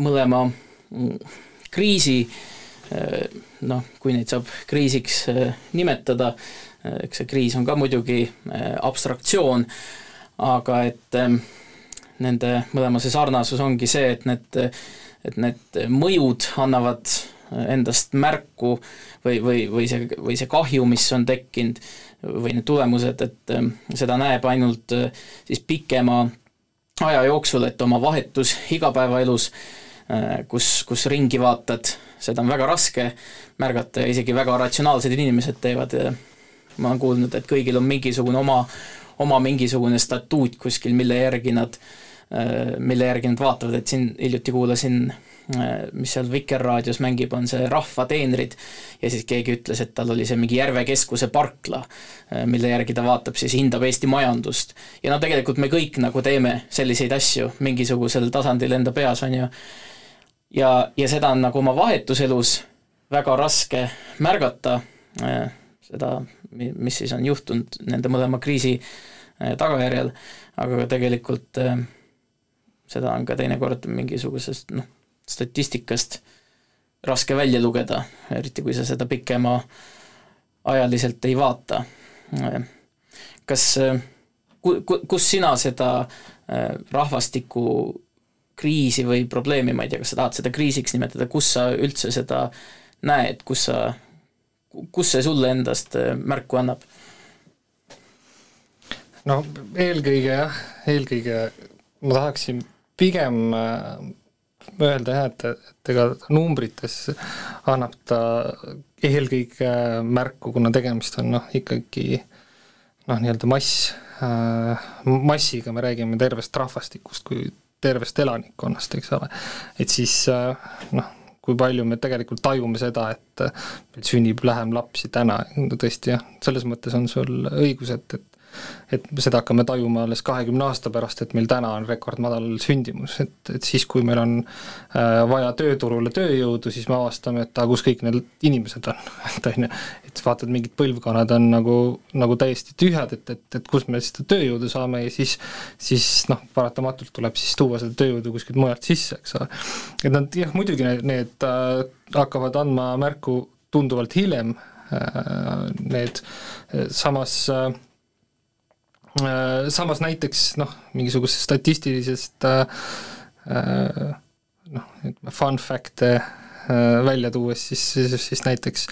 mõlema mm, kriisi noh, kui neid saab kriisiks nimetada, eks see kriis on ka muidugi abstraktsioon, aga et nende mõlema see sarnasus ongi see, et need, et need mõjud annavad endast märku või, või, või see, või see kahju, mis on tekkinud, või need tulemused, et seda näeb ainult siis pikema aja jooksul, et oma vahetus igapäevaelus Äh, kus, kus ringi vaatad, seda on väga raske märgata ja isegi väga ratsionaalsed inimesed teevad, ma olen kuulnud, et kõigil on mingisugune oma, oma mingisugune statuut kuskil, mille järgi nad, äh, mille järgi nad vaatavad, et siin hiljuti kuulasin äh, mis seal Vikerraadios mängib, on see Rahvateenrid ja siis keegi ütles, et tal oli see mingi Järve keskuse parkla, mille järgi ta vaatab, siis hindab Eesti majandust. ja no tegelikult me kõik nagu teeme selliseid asju mingisugusel tasandil enda peas, on ju, ja, ja seda on nagu oma vahetuselus väga raske märgata, äh, seda, mis siis on juhtunud nende mõlema kriisi äh, tagajärjel, aga tegelikult äh, seda on ka teinekord mingisugusest noh, statistikast raske välja lugeda, eriti kui sa seda pikema ajaliselt ei vaata. kas, ku-, ku-, kus sina seda rahvastiku kriisi või probleemi, ma ei tea, kas sa tahad seda kriisiks nimetada, kus sa üldse seda näed, kus sa, kus see sulle endast äh, märku annab? no eelkõige jah, eelkõige ma tahaksin pigem äh, öelda jah, et, et ega numbrites annab ta eelkõige märku, kuna tegemist on noh, ikkagi noh, nii-öelda mass äh,, massiga me räägime tervest rahvastikust, kui tervest elanikkonnast, eks ole. et siis äh, noh, kui palju me tegelikult tajume seda, et meil sünnib vähem lapsi täna, no tõesti jah, selles mõttes on sul õigus, et, et et seda hakkame tajuma alles kahekümne aasta pärast, et meil täna on rekordmadal sündimus, et, et siis, kui meil on äh, vaja tööturule tööjõudu, siis me avastame, et aga kus kõik need inimesed on, et on ju, et vaatad, mingid põlvkonnad on nagu, nagu täiesti tühjad, et, et, et kust me seda tööjõudu saame ja siis siis noh, paratamatult tuleb siis tuua seda tööjõudu kuskilt mujalt sisse, eks ole. et nad jah, muidugi need, need äh, hakkavad andma märku tunduvalt hiljem äh,, need samas Äh, samas näiteks noh, mingisugusest statistilisest äh, äh, noh, ütleme fun fact'e välja tuues, siis, siis, siis näiteks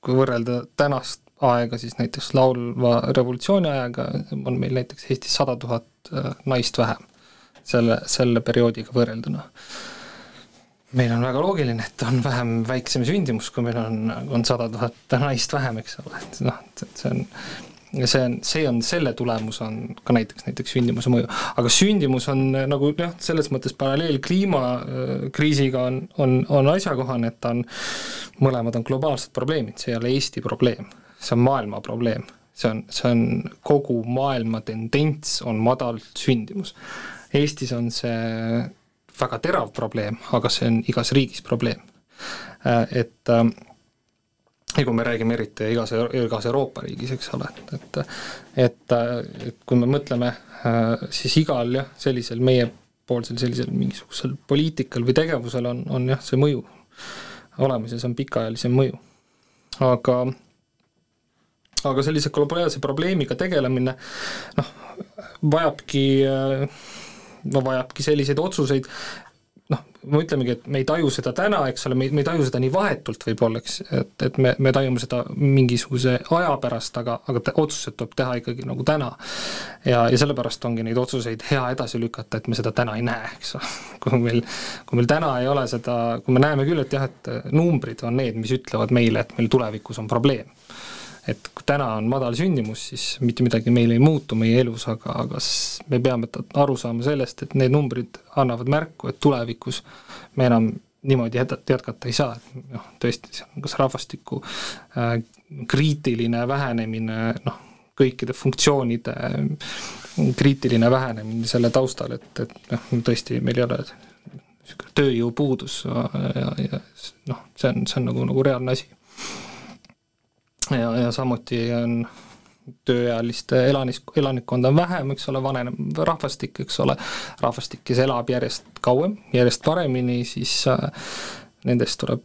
kui võrrelda tänast aega, siis näiteks laulva revolutsiooni ajaga on meil näiteks Eestis sada tuhat naist vähem selle, selle perioodiga võrrelduna. Meil on väga loogiline, et on vähem, väiksem sündimus, kui meil on, on sada tuhat naist vähem, eks ole, et noh, et see on ja see on, see on, selle tulemus on ka näiteks, näiteks sündimuse mõju. aga sündimus on äh, nagu jah, selles mõttes paralleel kliimakriisiga on, on, on asjakohane, et ta on, mõlemad on globaalsed probleemid, see ei ole Eesti probleem, see on maailma probleem. see on, see on kogu maailma tendents, on madal sündimus. Eestis on see väga terav probleem, aga see on igas riigis probleem. Et ja kui me räägime eriti igas, igas Euroopa riigis, eks ole, et et, et kui me mõtleme, siis igal jah, sellisel meiepoolsel sellisel mingisugusel poliitikal või tegevusel on, on jah, see mõju olemas ja see on pikaajalisem mõju. aga aga sellise globaalse probleemiga tegelemine noh, vajabki no vajabki selliseid otsuseid, me ütlemegi, et me ei taju seda täna, eks ole, me, me ei taju seda nii vahetult võib-olla, eks, et, et me, me tajume seda mingisuguse aja pärast, aga, aga otsused tuleb teha ikkagi nagu täna. ja, ja sellepärast ongi neid otsuseid hea edasi lükata, et me seda täna ei näe, eks ole. kui meil, kui meil täna ei ole seda, kui me näeme küll, et jah, et numbrid on need, mis ütlevad meile, et meil tulevikus on probleem et kui täna on madal sündimus, siis mitte midagi meil ei muutu meie elus, aga, aga me peame aru saama sellest, et need numbrid annavad märku, et tulevikus me enam niimoodi jätkata ei saa, et noh, tõesti, see on kas rahvastiku äh, kriitiline vähenemine, noh, kõikide funktsioonide kriitiline vähenemine selle taustal, et, et noh, tõesti meil ei ole niisugune tööjõupuudus ja, ja, ja noh, see on, see on nagu, nagu reaalne asi ja, ja samuti on tööealiste elanis, elanikkonda on vähem, eks ole, vaneneb rahvastik, eks ole, rahvastik, kes elab järjest kauem, järjest paremini, siis äh, nendest tuleb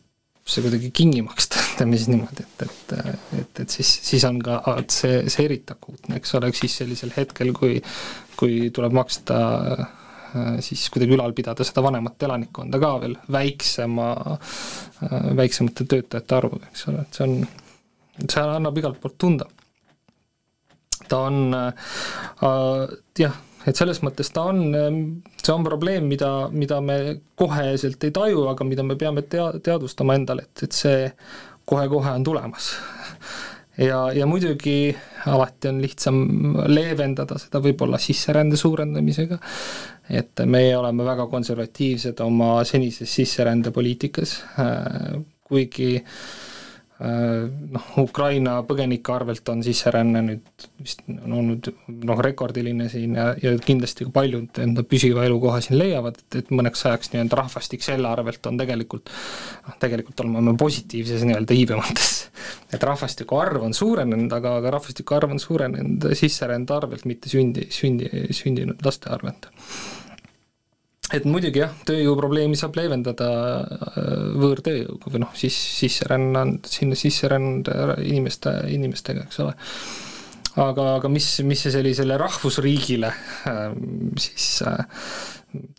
see kuidagi kinni maksta, ütleme siis niimoodi, et, et, et, et siis, siis on ka see, see eriti akuutne, eks ole, siis sellisel hetkel, kui kui tuleb maksta äh, siis kuidagi ülal pidada seda vanemat elanikkonda ka veel väiksema, äh, väiksemate töötajate arvu, eks ole, et see on see annab igalt poolt tunda. ta on äh, jah, et selles mõttes ta on, see on probleem, mida, mida me koheselt ei taju, aga mida me peame tea-, teadvustama endale, et, et see kohe-kohe on tulemas. ja, ja muidugi alati on lihtsam leevendada seda võib-olla sisserände suurendamisega, et meie oleme väga konservatiivsed oma senises sisserändepoliitikas, äh, kuigi äh, Äh, noh, Ukraina põgenike arvelt on sisseränne nüüd vist on olnud noh, rekordiline siin ja, ja kindlasti paljud enda püsiva elukoha siin leiavad, et, et mõneks ajaks nii-öelda rahvastik selle arvelt on tegelikult noh, tegelikult oleme positiivses nii-öelda iibe mõttes. et rahvastiku arv on suurenenud, aga, aga rahvastiku arv on suurenenud sisserände arvelt, mitte sündi, sündi, sündinud laste arvelt et muidugi jah, tööjõuprobleemi saab leevendada äh, võõrtööjõuga või noh, siis sisserännanud, sinna sisserännud inimeste, inimestega, eks ole. aga, aga mis, mis see sellisele rahvusriigile ähm, siis äh,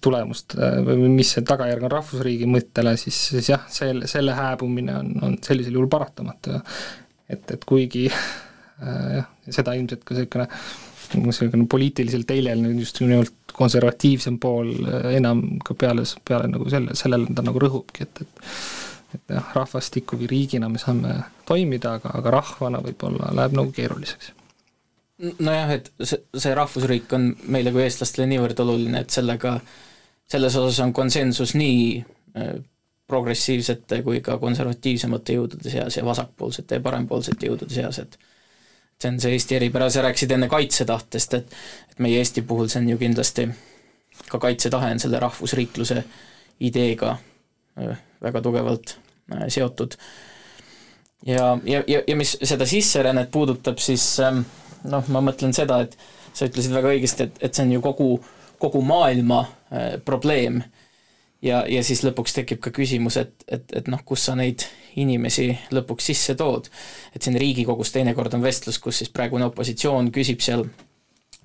tulemust või mis see tagajärg on rahvusriigi mõttele, siis, siis jah, selle, selle hääbumine on, on sellisel juhul paratamatu ja et, et kuigi äh, jah, seda ilmselt ka niisugune niisugune poliitiliselt eilel just nimelt konservatiivsem pool eh, enam ka peale, peale nagu selle, sellele ta nagu rõhubki, et, et et jah, rahvastiku või riigina me saame toimida, aga, aga rahvana võib-olla läheb nagu keeruliseks. nojah, et see, see rahvusriik on meile kui eestlastele niivõrd oluline, et sellega, selles osas on konsensus nii eh, progressiivsete kui ka konservatiivsemate jõudude seas ja vasakpoolsete ja parempoolsete jõudude seas, et see on see Eesti eripära, sa rääkisid enne kaitsetahtest, et et meie Eesti puhul see on ju kindlasti, ka kaitsetahe on selle rahvusriikluse ideega väga tugevalt seotud. ja, ja, ja, ja mis seda sisserännet puudutab, siis noh, ma mõtlen seda, et sa ütlesid väga õigesti, et, et see on ju kogu, kogu maailma probleem ja, ja siis lõpuks tekib ka küsimus, et, et, et noh, kus sa neid inimesi lõpuks sisse tood. et siin Riigikogus teinekord on vestlus, kus siis praegune opositsioon küsib seal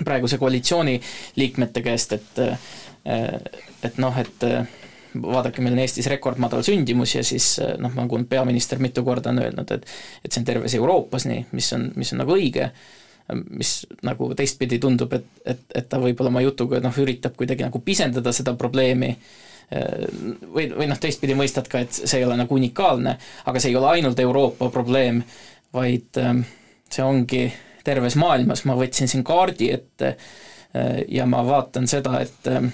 praeguse koalitsiooni liikmete käest, et et noh, et vaadake, meil on Eestis rekordmadal sündimus ja siis noh, nagu peaminister mitu korda on öelnud, et et see on terves Euroopas nii, mis on, mis on nagu õige, mis nagu teistpidi tundub, et, et, et ta võib-olla oma jutuga noh, üritab kuidagi nagu pisendada seda probleemi või, või noh, teistpidi mõistad ka, et see ei ole nagu unikaalne, aga see ei ole ainult Euroopa probleem, vaid ähm, see ongi terves maailmas, ma võtsin siin kaardi ette äh, ja ma vaatan seda, et ähm,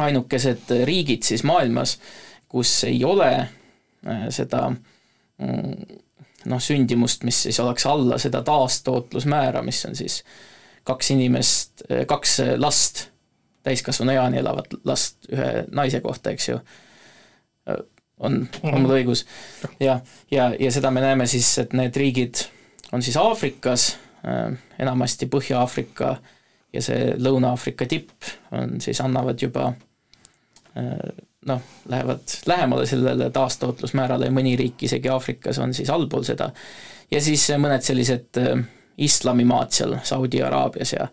ainukesed riigid siis maailmas, kus ei ole äh, seda mm, noh, sündimust, mis siis oleks alla seda taastootlusmäära, mis on siis kaks inimest, äh, kaks last täiskasvanu eani elavat last ühe naise kohta, eks ju, on, on mul õigus. ja, ja, ja seda me näeme siis, et need riigid on siis Aafrikas, enamasti Põhja-Aafrika ja see Lõuna-Aafrika tipp on siis, annavad juba noh, lähevad lähemale sellele taastootlusmäärale ja mõni riik isegi Aafrikas on siis allpool seda. ja siis mõned sellised islamimaad seal Saudi Araabias ja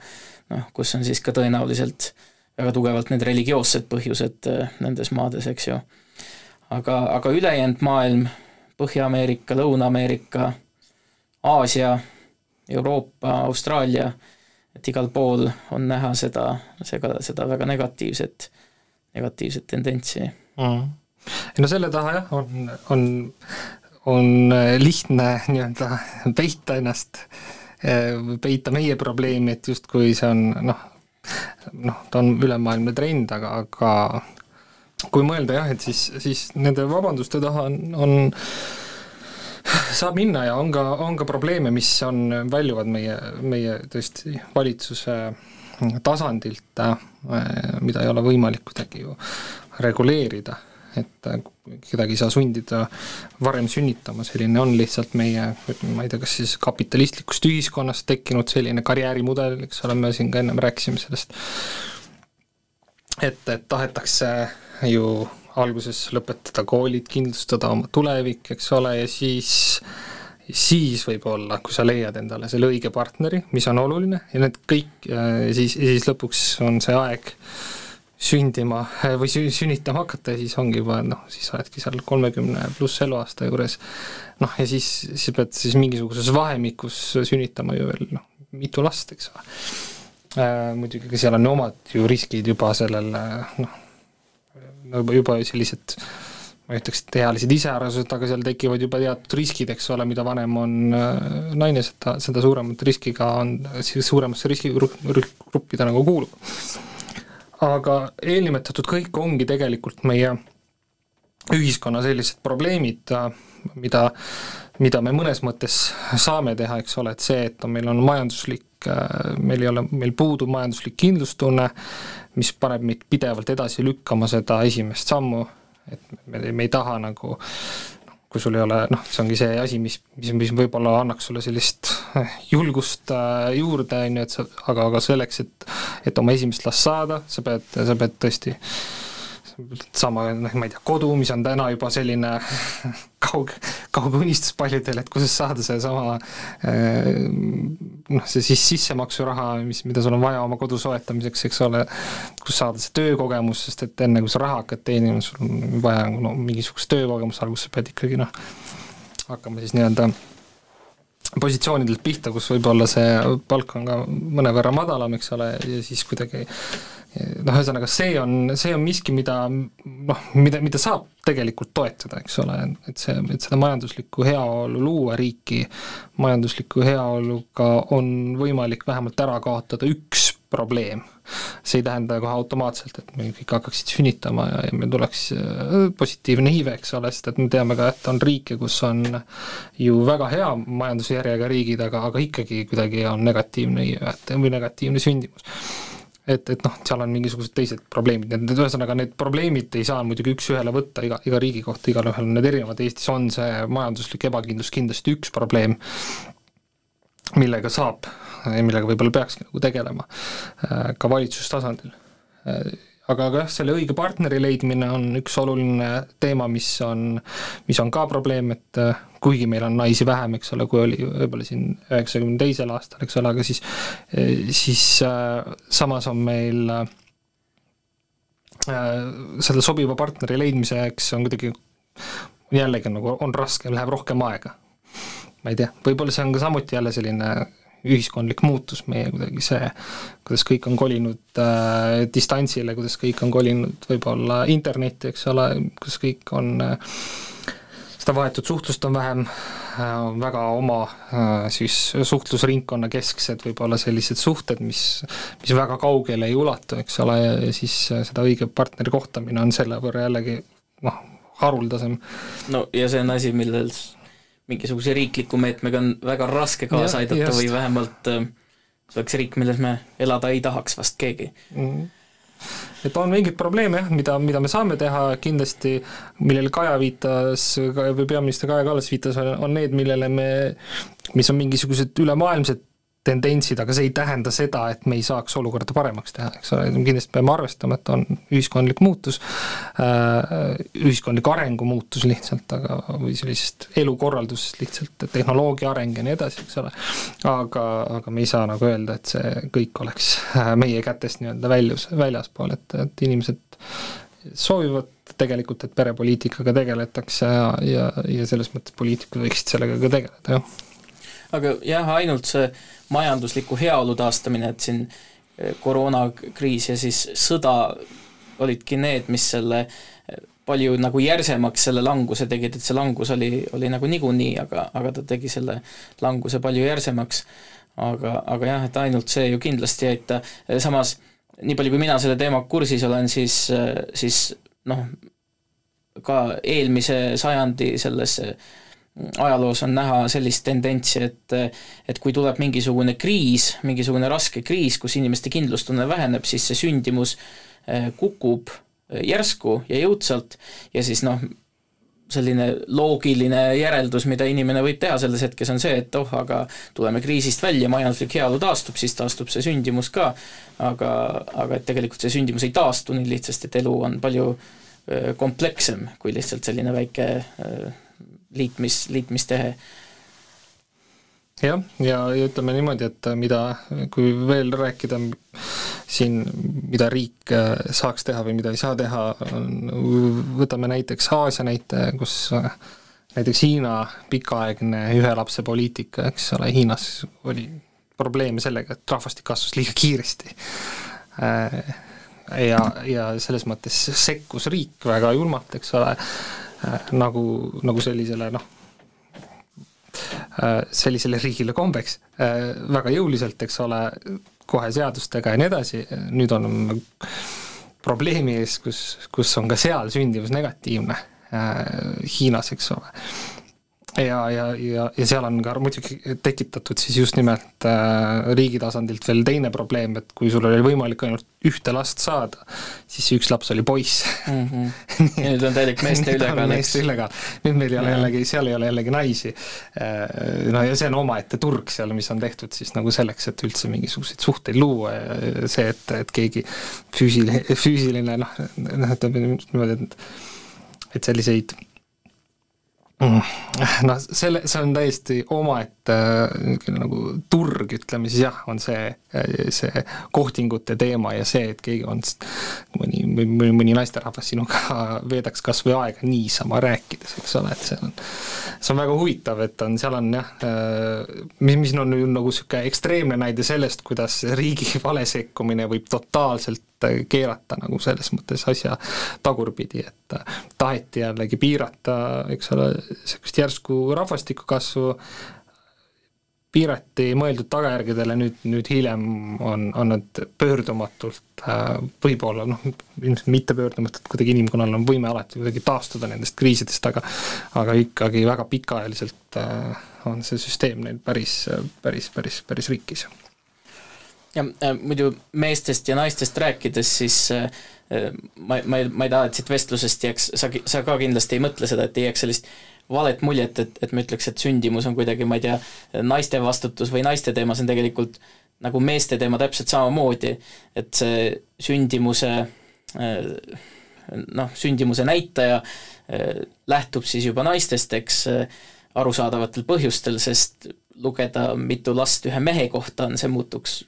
noh, kus on siis ka tõenäoliselt väga tugevalt need religioossed põhjused nendes maades, eks ju. aga, aga ülejäänud maailm, Põhja-Ameerika, Lõuna-Ameerika, Aasia, Euroopa, Austraalia, et igal pool on näha seda, seda, seda väga negatiivset, negatiivset tendentsi mm.. no selle taha jah, on, on, on lihtne nii-öelda peita ennast, peita meie probleemi, et justkui see on noh, noh, ta on ülemaailmne trend, aga, aga kui mõelda jah, et siis, siis nende vabanduste taha on, on saab minna ja on ka, on ka probleeme, mis on, väljuvad meie, meie tõesti valitsuse tasandilt, äh, mida ei ole võimalik kuidagi ju reguleerida, et äh, kedagi ei saa sundida varem sünnitama, selline on lihtsalt meie, ma ei tea, kas siis kapitalistlikust ühiskonnast tekkinud selline karjäärimudel, eks ole, me siin ka ennem rääkisime sellest, et, et tahetakse ju alguses lõpetada koolid, kindlustada oma tulevik, eks ole, ja siis siis võib-olla, kui sa leiad endale selle õige partneri, mis on oluline, ja need kõik, siis, siis lõpuks on see aeg sündima või sü-, sünnitama hakata ja siis ongi juba noh, siis oledki seal kolmekümne pluss eluaasta juures, noh ja siis, siis pead siis mingisuguses vahemikus sünnitama ju veel noh, mitu last, eks ole äh,. Muidugi ka seal on omad ju riskid juba sellel noh, juba sellised ma ei ütleks, et ealised iseärased, aga seal tekivad juba teatud riskid, eks ole, mida vanem on äh, naine, seda, seda suuremat riskiga on, suuremasse riskigruppi ta nagu kuulub. Aga eelnimetatud kõik ongi tegelikult meie ühiskonna sellised probleemid, äh, mida, mida me mõnes mõttes saame teha, eks ole, et see, et on, meil on majanduslik, äh, meil ei ole, meil puudub majanduslik kindlustunne, mis paneb meid pidevalt edasi lükkama seda esimest sammu, et me, me ei taha nagu kui sul ei ole noh, see ongi see asi, mis, mis, mis võib-olla annaks sulle sellist eh, julgust äh, juurde, on ju, et sa, aga, aga selleks, et et oma esimest last saada, sa pead, sa pead tõesti sama, noh, ma ei tea, kodu, mis on täna juba selline kauge, kauge unistus paljudel, et kuidas saada seesama eh, noh, see siis sissemaksuraha, mis, mida sul on vaja oma kodu soetamiseks, eks ole, kus saada see töökogemus, sest et enne, kui sa raha hakkad teenima, sul on vaja no mingisugust töökogemust, kus sa pead ikkagi noh, hakkama siis nii-öelda positsioonidelt pihta, kus võib-olla see palk on ka mõnevõrra madalam, eks ole, ja siis kuidagi noh, ühesõnaga see on, see on miski, mida noh, mida, mida saab tegelikult toetada, eks ole, et see, et seda majanduslikku heaolu luua riiki, majandusliku heaoluga on võimalik vähemalt ära kaotada üks probleem. see ei tähenda kohe automaatselt, et meil kõik hakkaksid sünnitama ja, ja meil tuleks äh, positiivne iive, eks ole, sest et me teame ka, et on riike, kus on ju väga hea majandusjärjega riigid, aga, aga ikkagi kuidagi on negatiivne iive või negatiivne sündimus et, et noh, seal on mingisugused teised probleemid, need, ühesõnaga need probleemid ei saa muidugi üks-ühele võtta iga, iga riigi kohta, igalühel on need erinevad, Eestis on see majanduslik ebakindlus kindlasti üks probleem, millega saab ja millega võib-olla peakski nagu tegelema äh, ka valitsustasandil. Äh, aga, jah, selle õige partneri leidmine on üks oluline teema, mis on, mis on ka probleem, et äh, kuigi meil on naisi vähem, eks ole, kui oli võib-olla siin üheksakümne teisel aastal, eks ole, aga siis, äh, siis äh, samas on meil selle sobiva partneri leidmiseks on kuidagi jällegi nagu on raske, läheb rohkem aega. ma ei tea, võib-olla see on ka samuti jälle selline ühiskondlik muutus, meie kuidagi see, kuidas kõik on kolinud äh, distantsile, kuidas kõik on kolinud võib-olla internetti, eks ole, kuidas kõik on äh, seda vahetut suhtlust on vähem äh,, on väga oma äh, siis suhtlusringkonna kesksed võib-olla sellised suhted, mis, mis väga kaugele ei ulatu, eks ole, ja siis äh, seda õige partneri kohtamine on selle võrra jällegi noh, haruldasem. no ja see on asi, millel mingisuguse riikliku meetmega on väga raske kaasa ja, aidata just. või vähemalt äh, see oleks riik, milles me elada ei tahaks vast keegi mm.. et on mingeid probleeme jah, mida, mida me saame teha kindlasti, millele Kaja viitas või peaminister Kaja Kallas viitas, on need, millele me, mis on mingisugused ülemaailmsed tendentsid, aga see ei tähenda seda, et me ei saaks olukorda paremaks teha, eks ole, kindlasti peame arvestama, et on ühiskondlik muutus, äh, ühiskondlik arengu muutus lihtsalt, aga, või sellisest elukorraldusest lihtsalt, tehnoloogia areng ja nii edasi, eks ole, aga, aga me ei saa nagu öelda, et see kõik oleks äh, meie kätest nii-öelda väljus, väljaspool, et, et inimesed soovivad tegelikult, et perepoliitikaga tegeletakse ja, ja, ja selles mõttes poliitikud võiksid sellega ka tegeleda, jah. Aga jah, ainult see majandusliku heaolu taastamine, et siin eh, koroonakriis ja siis sõda olidki need, mis selle eh, palju nagu järsemaks selle languse tegid, et see langus oli, oli nagu niikuinii, aga, aga ta tegi selle languse palju järsemaks. aga, aga jah, et ainult see ju kindlasti ei aita, samas nii palju, kui mina selle teemaga kursis olen, siis, siis noh, ka eelmise sajandi selles ajaloos on näha sellist tendentsi, et et kui tuleb mingisugune kriis, mingisugune raske kriis, kus inimeste kindlustunne väheneb, siis see sündimus eh, kukub eh, järsku ja jõudsalt ja siis noh, selline loogiline järeldus, mida inimene võib teha selles hetkes, on see, et oh, aga tuleme kriisist välja, majanduslik heaolu taastub, siis taastub see sündimus ka, aga, aga et tegelikult see sündimus ei taastu nii lihtsasti, et elu on palju eh, komplekssem kui lihtsalt selline väike liitmis, liitmistehe. jah, ja, ja ütleme niimoodi, et mida, kui veel rääkida siin, mida riik äh, saaks teha või mida ei saa teha, võtame näiteks Aasia näite, kus äh, näiteks Hiina pikaaegne ühe lapse poliitika, eks ole, Hiinas oli probleeme sellega, et rahvastik kasvas liiga kiiresti. Äh, ja, ja selles mõttes sekkus riik väga julmalt, eks ole, nagu, nagu sellisele noh, äh, sellisele riigile kombeks. Äh, väga jõuliselt, eks ole, kohe seadustega ja nii edasi, nüüd on probleemi ees, kus, kus on ka seal sündimus negatiivne Hiinas, eks ole ja, ja, ja, ja seal on ka muidugi tekitatud siis just nimelt äh, riigi tasandilt veel teine probleem, et kui sul oli võimalik ainult ühte last saada, siis see üks laps oli poiss mm. -hmm. nüüd on täielik meeste ülekaal, eks? meeste ülekaal, nüüd meil ei ole jällegi, seal ei ole jällegi naisi. Äh, no ja see on omaette turg seal, mis on tehtud siis nagu selleks, et üldse mingisuguseid suhteid luua ja see, et, et keegi füüsiline, füüsiline noh, noh ütleme niimoodi, et et selliseid. Noh, selle, see on täiesti omaette niisugune nagu turg, ütleme siis jah, on see, see kohtingute teema ja see, et keegi on mõni, mõni, mõni naisterahvas sinuga veedaks kas või aega niisama rääkides, eks ole, et see on, see on väga huvitav, et on, seal on jah, mis, mis on nagu niisugune ekstreemne näide sellest, kuidas riigi vale sekkumine võib totaalselt keerata nagu selles mõttes asja tagurpidi, et taheti jällegi piirata, eks ole, niisugust järsku rahvastiku kasvu, piirati mõeldud tagajärgedele, nüüd, nüüd hiljem on, on nad pöördumatult äh, võib-olla noh, ilmselt mitte pöördumatult, kuidagi inimkonnal on võime alati kuidagi taastuda nendest kriisidest, aga aga ikkagi väga pikaajaliselt äh, on see süsteem neil päris, päris, päris, päris rikkis. Ja äh, muidu meestest ja naistest rääkides, siis äh, äh, ma, ma ei, ma ei taha, et siit vestlusest jääks, sa, sa ka kindlasti ei mõtle seda, et ei jääks sellist valet muljet, et, et me ütleks, et sündimus on kuidagi, ma ei tea, naiste vastutus või naiste teema, see on tegelikult nagu meeste teema täpselt samamoodi, et see sündimuse noh, sündimuse näitaja lähtub siis juba naistest, eks arusaadavatel põhjustel, sest lugeda, mitu last ühe mehe kohta on, see muutuks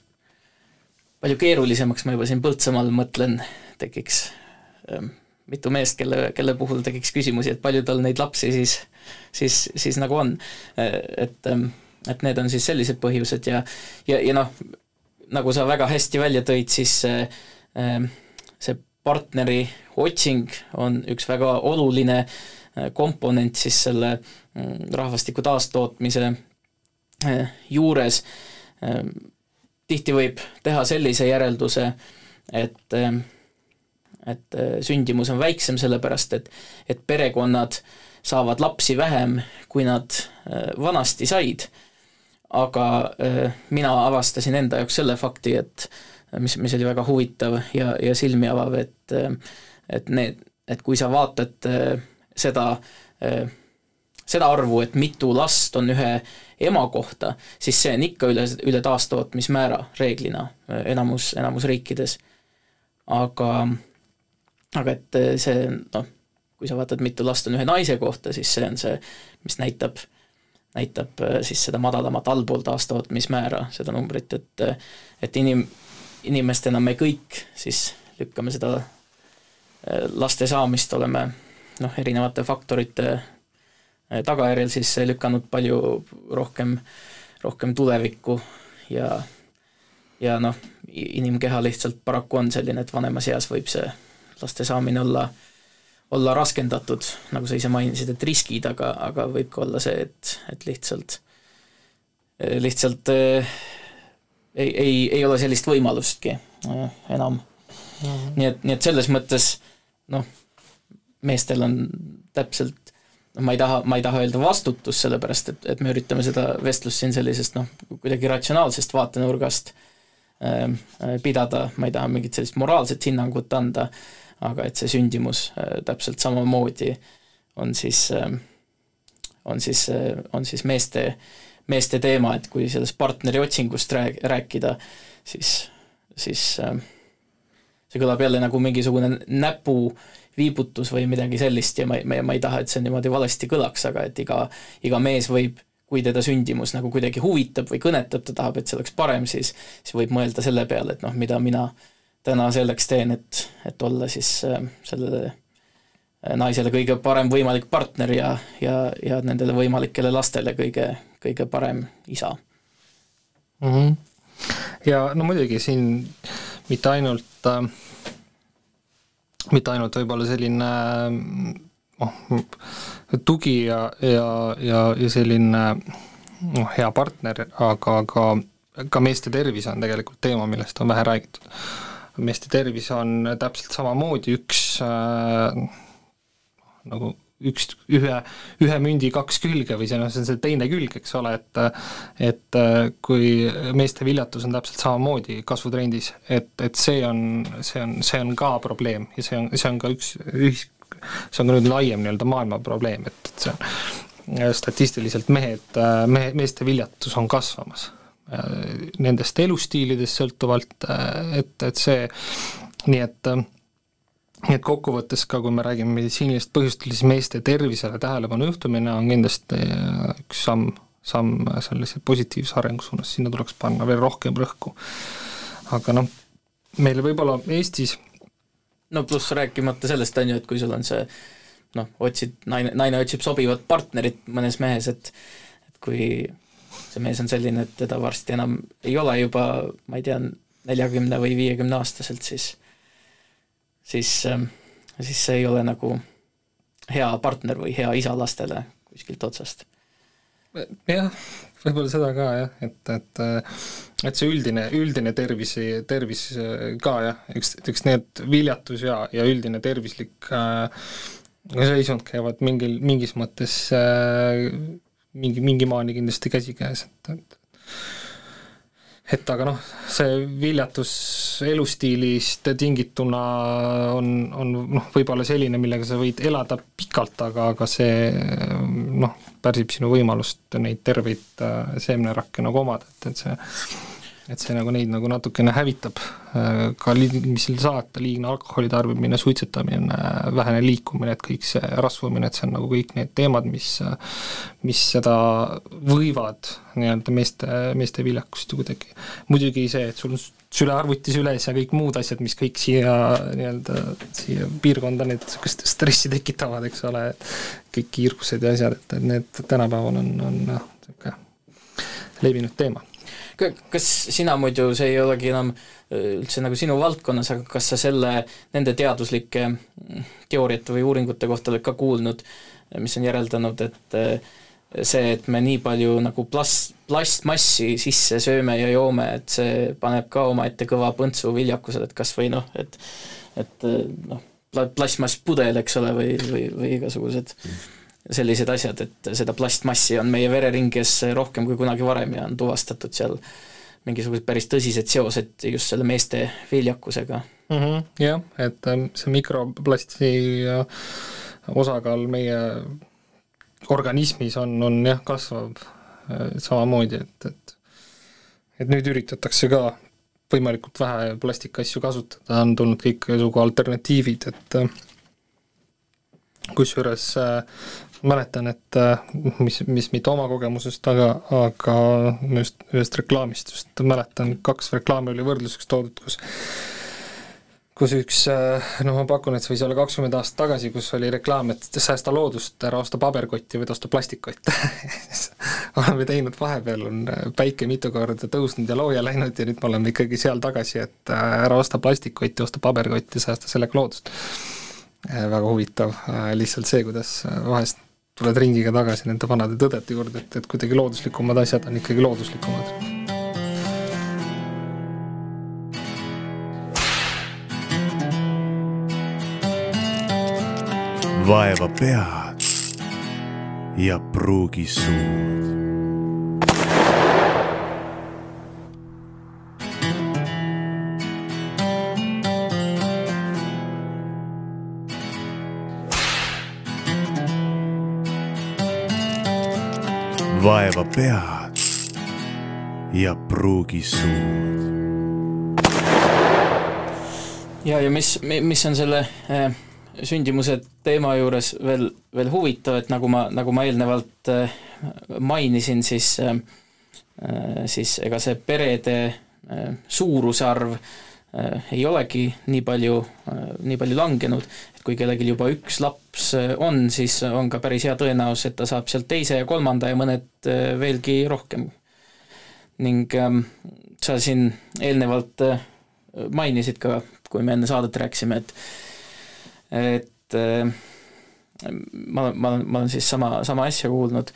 palju keerulisemaks, ma juba siin Põltsamaal mõtlen, tekiks ähm, mitu meest, kelle, kelle puhul tekiks küsimusi, et palju tal neid lapsi siis, siis, siis nagu on. Äh, et, ähm, et need on siis sellised põhjused ja, ja, ja noh, nagu sa väga hästi välja tõid, siis äh, ähm, see partneri otsing on üks väga oluline äh, komponent siis selle mm, rahvastiku taastootmise juures tihti võib teha sellise järelduse, et et sündimus on väiksem, sellepärast et, et perekonnad saavad lapsi vähem, kui nad äh, vanasti said. aga äh, mina avastasin enda jaoks selle fakti, et mis, mis oli väga huvitav ja, ja silmi avav, et et need, et kui sa vaatad seda, seda arvu, et mitu last on ühe ema kohta, siis see on ikka üle, üle taastootmismäära reeglina enamus, enamus riikides. aga, aga et see noh, kui sa vaatad, mitu last on ühe naise kohta, siis see on see, mis näitab, näitab siis seda madalamat allpool taastootmismäära, seda numbrit, et et inim-, inimestena me kõik siis lükkame seda laste saamist, oleme noh, erinevate faktorite tagajärjel siis lükanud palju rohkem, rohkem tulevikku ja ja noh, inimkeha lihtsalt paraku on selline, et vanemas eas võib see laste saamine olla, olla raskendatud, nagu sa ise mainisid, et riskid, aga, aga võib ka olla see, et, et lihtsalt, lihtsalt ei, ei, ei ole sellist võimalustki äh, enam mm. -hmm. nii et, nii et selles mõttes noh, meestel on täpselt noh, ma ei taha, ma ei taha öelda vastutus, sellepärast et, et me üritame seda vestlust siin sellisest noh, kuidagi ratsionaalsest vaatenurgast äh, pidada, ma ei taha mingit sellist moraalset hinnangut anda, aga et see sündimus äh, täpselt samamoodi on siis äh,, on siis äh,, on siis meeste äh, meeste teema, et kui sellest partneri otsingust rääg-, rääkida, siis, siis äh, see kõlab jälle nagu mingisugune näpuviibutus või midagi sellist ja ma, ma, ma ei taha, et see niimoodi valesti kõlaks, aga et iga, iga mees võib, kui teda sündimus nagu kuidagi huvitab või kõnetab, ta tahab, et see oleks parem, siis, siis võib mõelda selle peale, et noh, mida mina täna selleks teen, et, et olla siis äh, sellele naisele kõige parem võimalik partner ja, ja, ja nendele võimalikele lastele kõige, kõige parem isa mm. -hmm. ja no muidugi siin mitte ainult äh,, mitte ainult võib-olla selline noh, tugi ja, ja, ja, ja selline noh, hea partner, aga ka, ka meeste tervis on tegelikult teema, millest on vähe räägitud. Meeste tervis on täpselt samamoodi üks äh, nagu üks, ühe, ühe mündi kaks külge või see noh, see on see teine külg, eks ole, et et kui meeste viljatus on täpselt samamoodi kasvutrendis, et, et see on, see on, see on ka probleem ja see on, see on ka üks ühis-, see on ka nüüd laiem nii-öelda maailma probleem, et, et see on statistiliselt mehed, mehe, meeste viljatus on kasvamas. Nendest elustiilidest sõltuvalt, et, et see, nii et nii et kokkuvõttes ka, kui me räägime meditsiinilist põhjustel, siis meeste tervisele tähelepanu juhtumine on kindlasti äh, üks samm, samm sellise positiivse arengu suunas, sinna tuleks panna veel rohkem rõhku. aga noh, meil võib-olla Eestis no pluss rääkimata sellest, on ju, et kui sul on see noh, otsid, naine, naine otsib sobivat partnerit mõnes mehes, et et kui see mees on selline, et teda varsti enam ei ole juba, ma ei tea, neljakümne või viiekümne aastaselt, siis siis, ähm, siis see ei ole nagu hea partner või hea isa lastele kuskilt otsast. jah, võib-olla seda ka jah, et, et et see üldine, üldine tervis, tervis ka jah, eks, eks need viljatus ja, ja üldine tervislik äh, seisund käivad mingil, mingis mõttes äh, mingi, mingi maani kindlasti käsikäes, et, et et aga noh, see viljatus elustiilist tingituna on, on noh, võib-olla selline, millega sa võid elada pikalt, aga, aga see noh, pärsib sinu võimalust neid terveid äh, seemnerakke nagu omada, et, et see et see nagu neid nagu natukene hävitab, ka mis seal saata, liigne alkoholi tarbimine, suitsetamine, vähene liikumine, et kõik see rasvumine, et see on nagu kõik need teemad, mis mis seda võivad nii-öelda meeste, meeste viljakust ju kuidagi, muidugi see, et sul on sülearvuti süles ja kõik muud asjad, mis kõik siia nii-öelda, siia piirkonda need niisugust stressi tekitavad, eks ole, kõik kiirused ja asjad, et, et need tänapäeval on, on noh, niisugune levinud teema kas sina muidu, see ei olegi enam äh, üldse nagu sinu valdkonnas, aga kas sa selle, nende teaduslike mm, teooriate või uuringute kohta oled ka kuulnud, mis on järeldanud, et äh, see, et me nii palju nagu plast, plastmassi sisse sööme ja joome, et see paneb ka omaette kõva põntsu viljakusele, et kas või noh, et et äh, noh, plastmasspudel, eks ole, või, või, või igasugused mm sellised asjad, et seda plastmassi on meie vereringes rohkem kui kunagi varem ja on tuvastatud seal mingisugused päris tõsised seosed just selle meeste viljakusega mm. -hmm, jah, et ähm, see mikroplasti osakaal meie organismis on, on jah, kasvav äh, samamoodi, et, et et nüüd üritatakse ka võimalikult vähe plastikasju kasutada, on tulnud kõiksugu alternatiivid, et äh, kusjuures äh, mäletan, et äh, mis, mis mitte oma kogemusest, aga, aga just ühest reklaamist just mäletan, kaks reklaami oli võrdluseks toodud, kus kus üks, noh ma pakun, et see võis olla kakskümmend aastat tagasi, kus oli reklaam, et säästa loodust, ära osta paberkotti, vaid osta plastikkotte oleme teinud, vahepeal on päike mitu korda tõusnud ja looja läinud ja nüüd me oleme ikkagi seal tagasi, et äh, ära osta plastikkotti, osta paberkotti, säästa sellega loodust. Äh, väga huvitav, äh, lihtsalt see, kuidas vahest tuled ringiga tagasi nende vanade tõdede juurde, et, et kuidagi looduslikumad asjad on ikkagi looduslikumad vaeva pead ja pruugi suud. Vaeva pead ja pruugi suud. ja, ja mis, mis on selle äh sündimuse teema juures veel, veel huvitav, et nagu ma, nagu ma eelnevalt äh, mainisin, siis äh, siis ega see perede suuruse arv ei olegi nii palju, nii palju langenud, kui kellelgi juba üks laps on, siis on ka päris hea tõenäosus, et ta saab sealt teise ja kolmanda ja mõned veelgi rohkem. ning ähm, sa siin eelnevalt mainisid ka, kui me enne saadet rääkisime, et et äh, ma, ma, ma olen siis sama, sama asja kuulnud,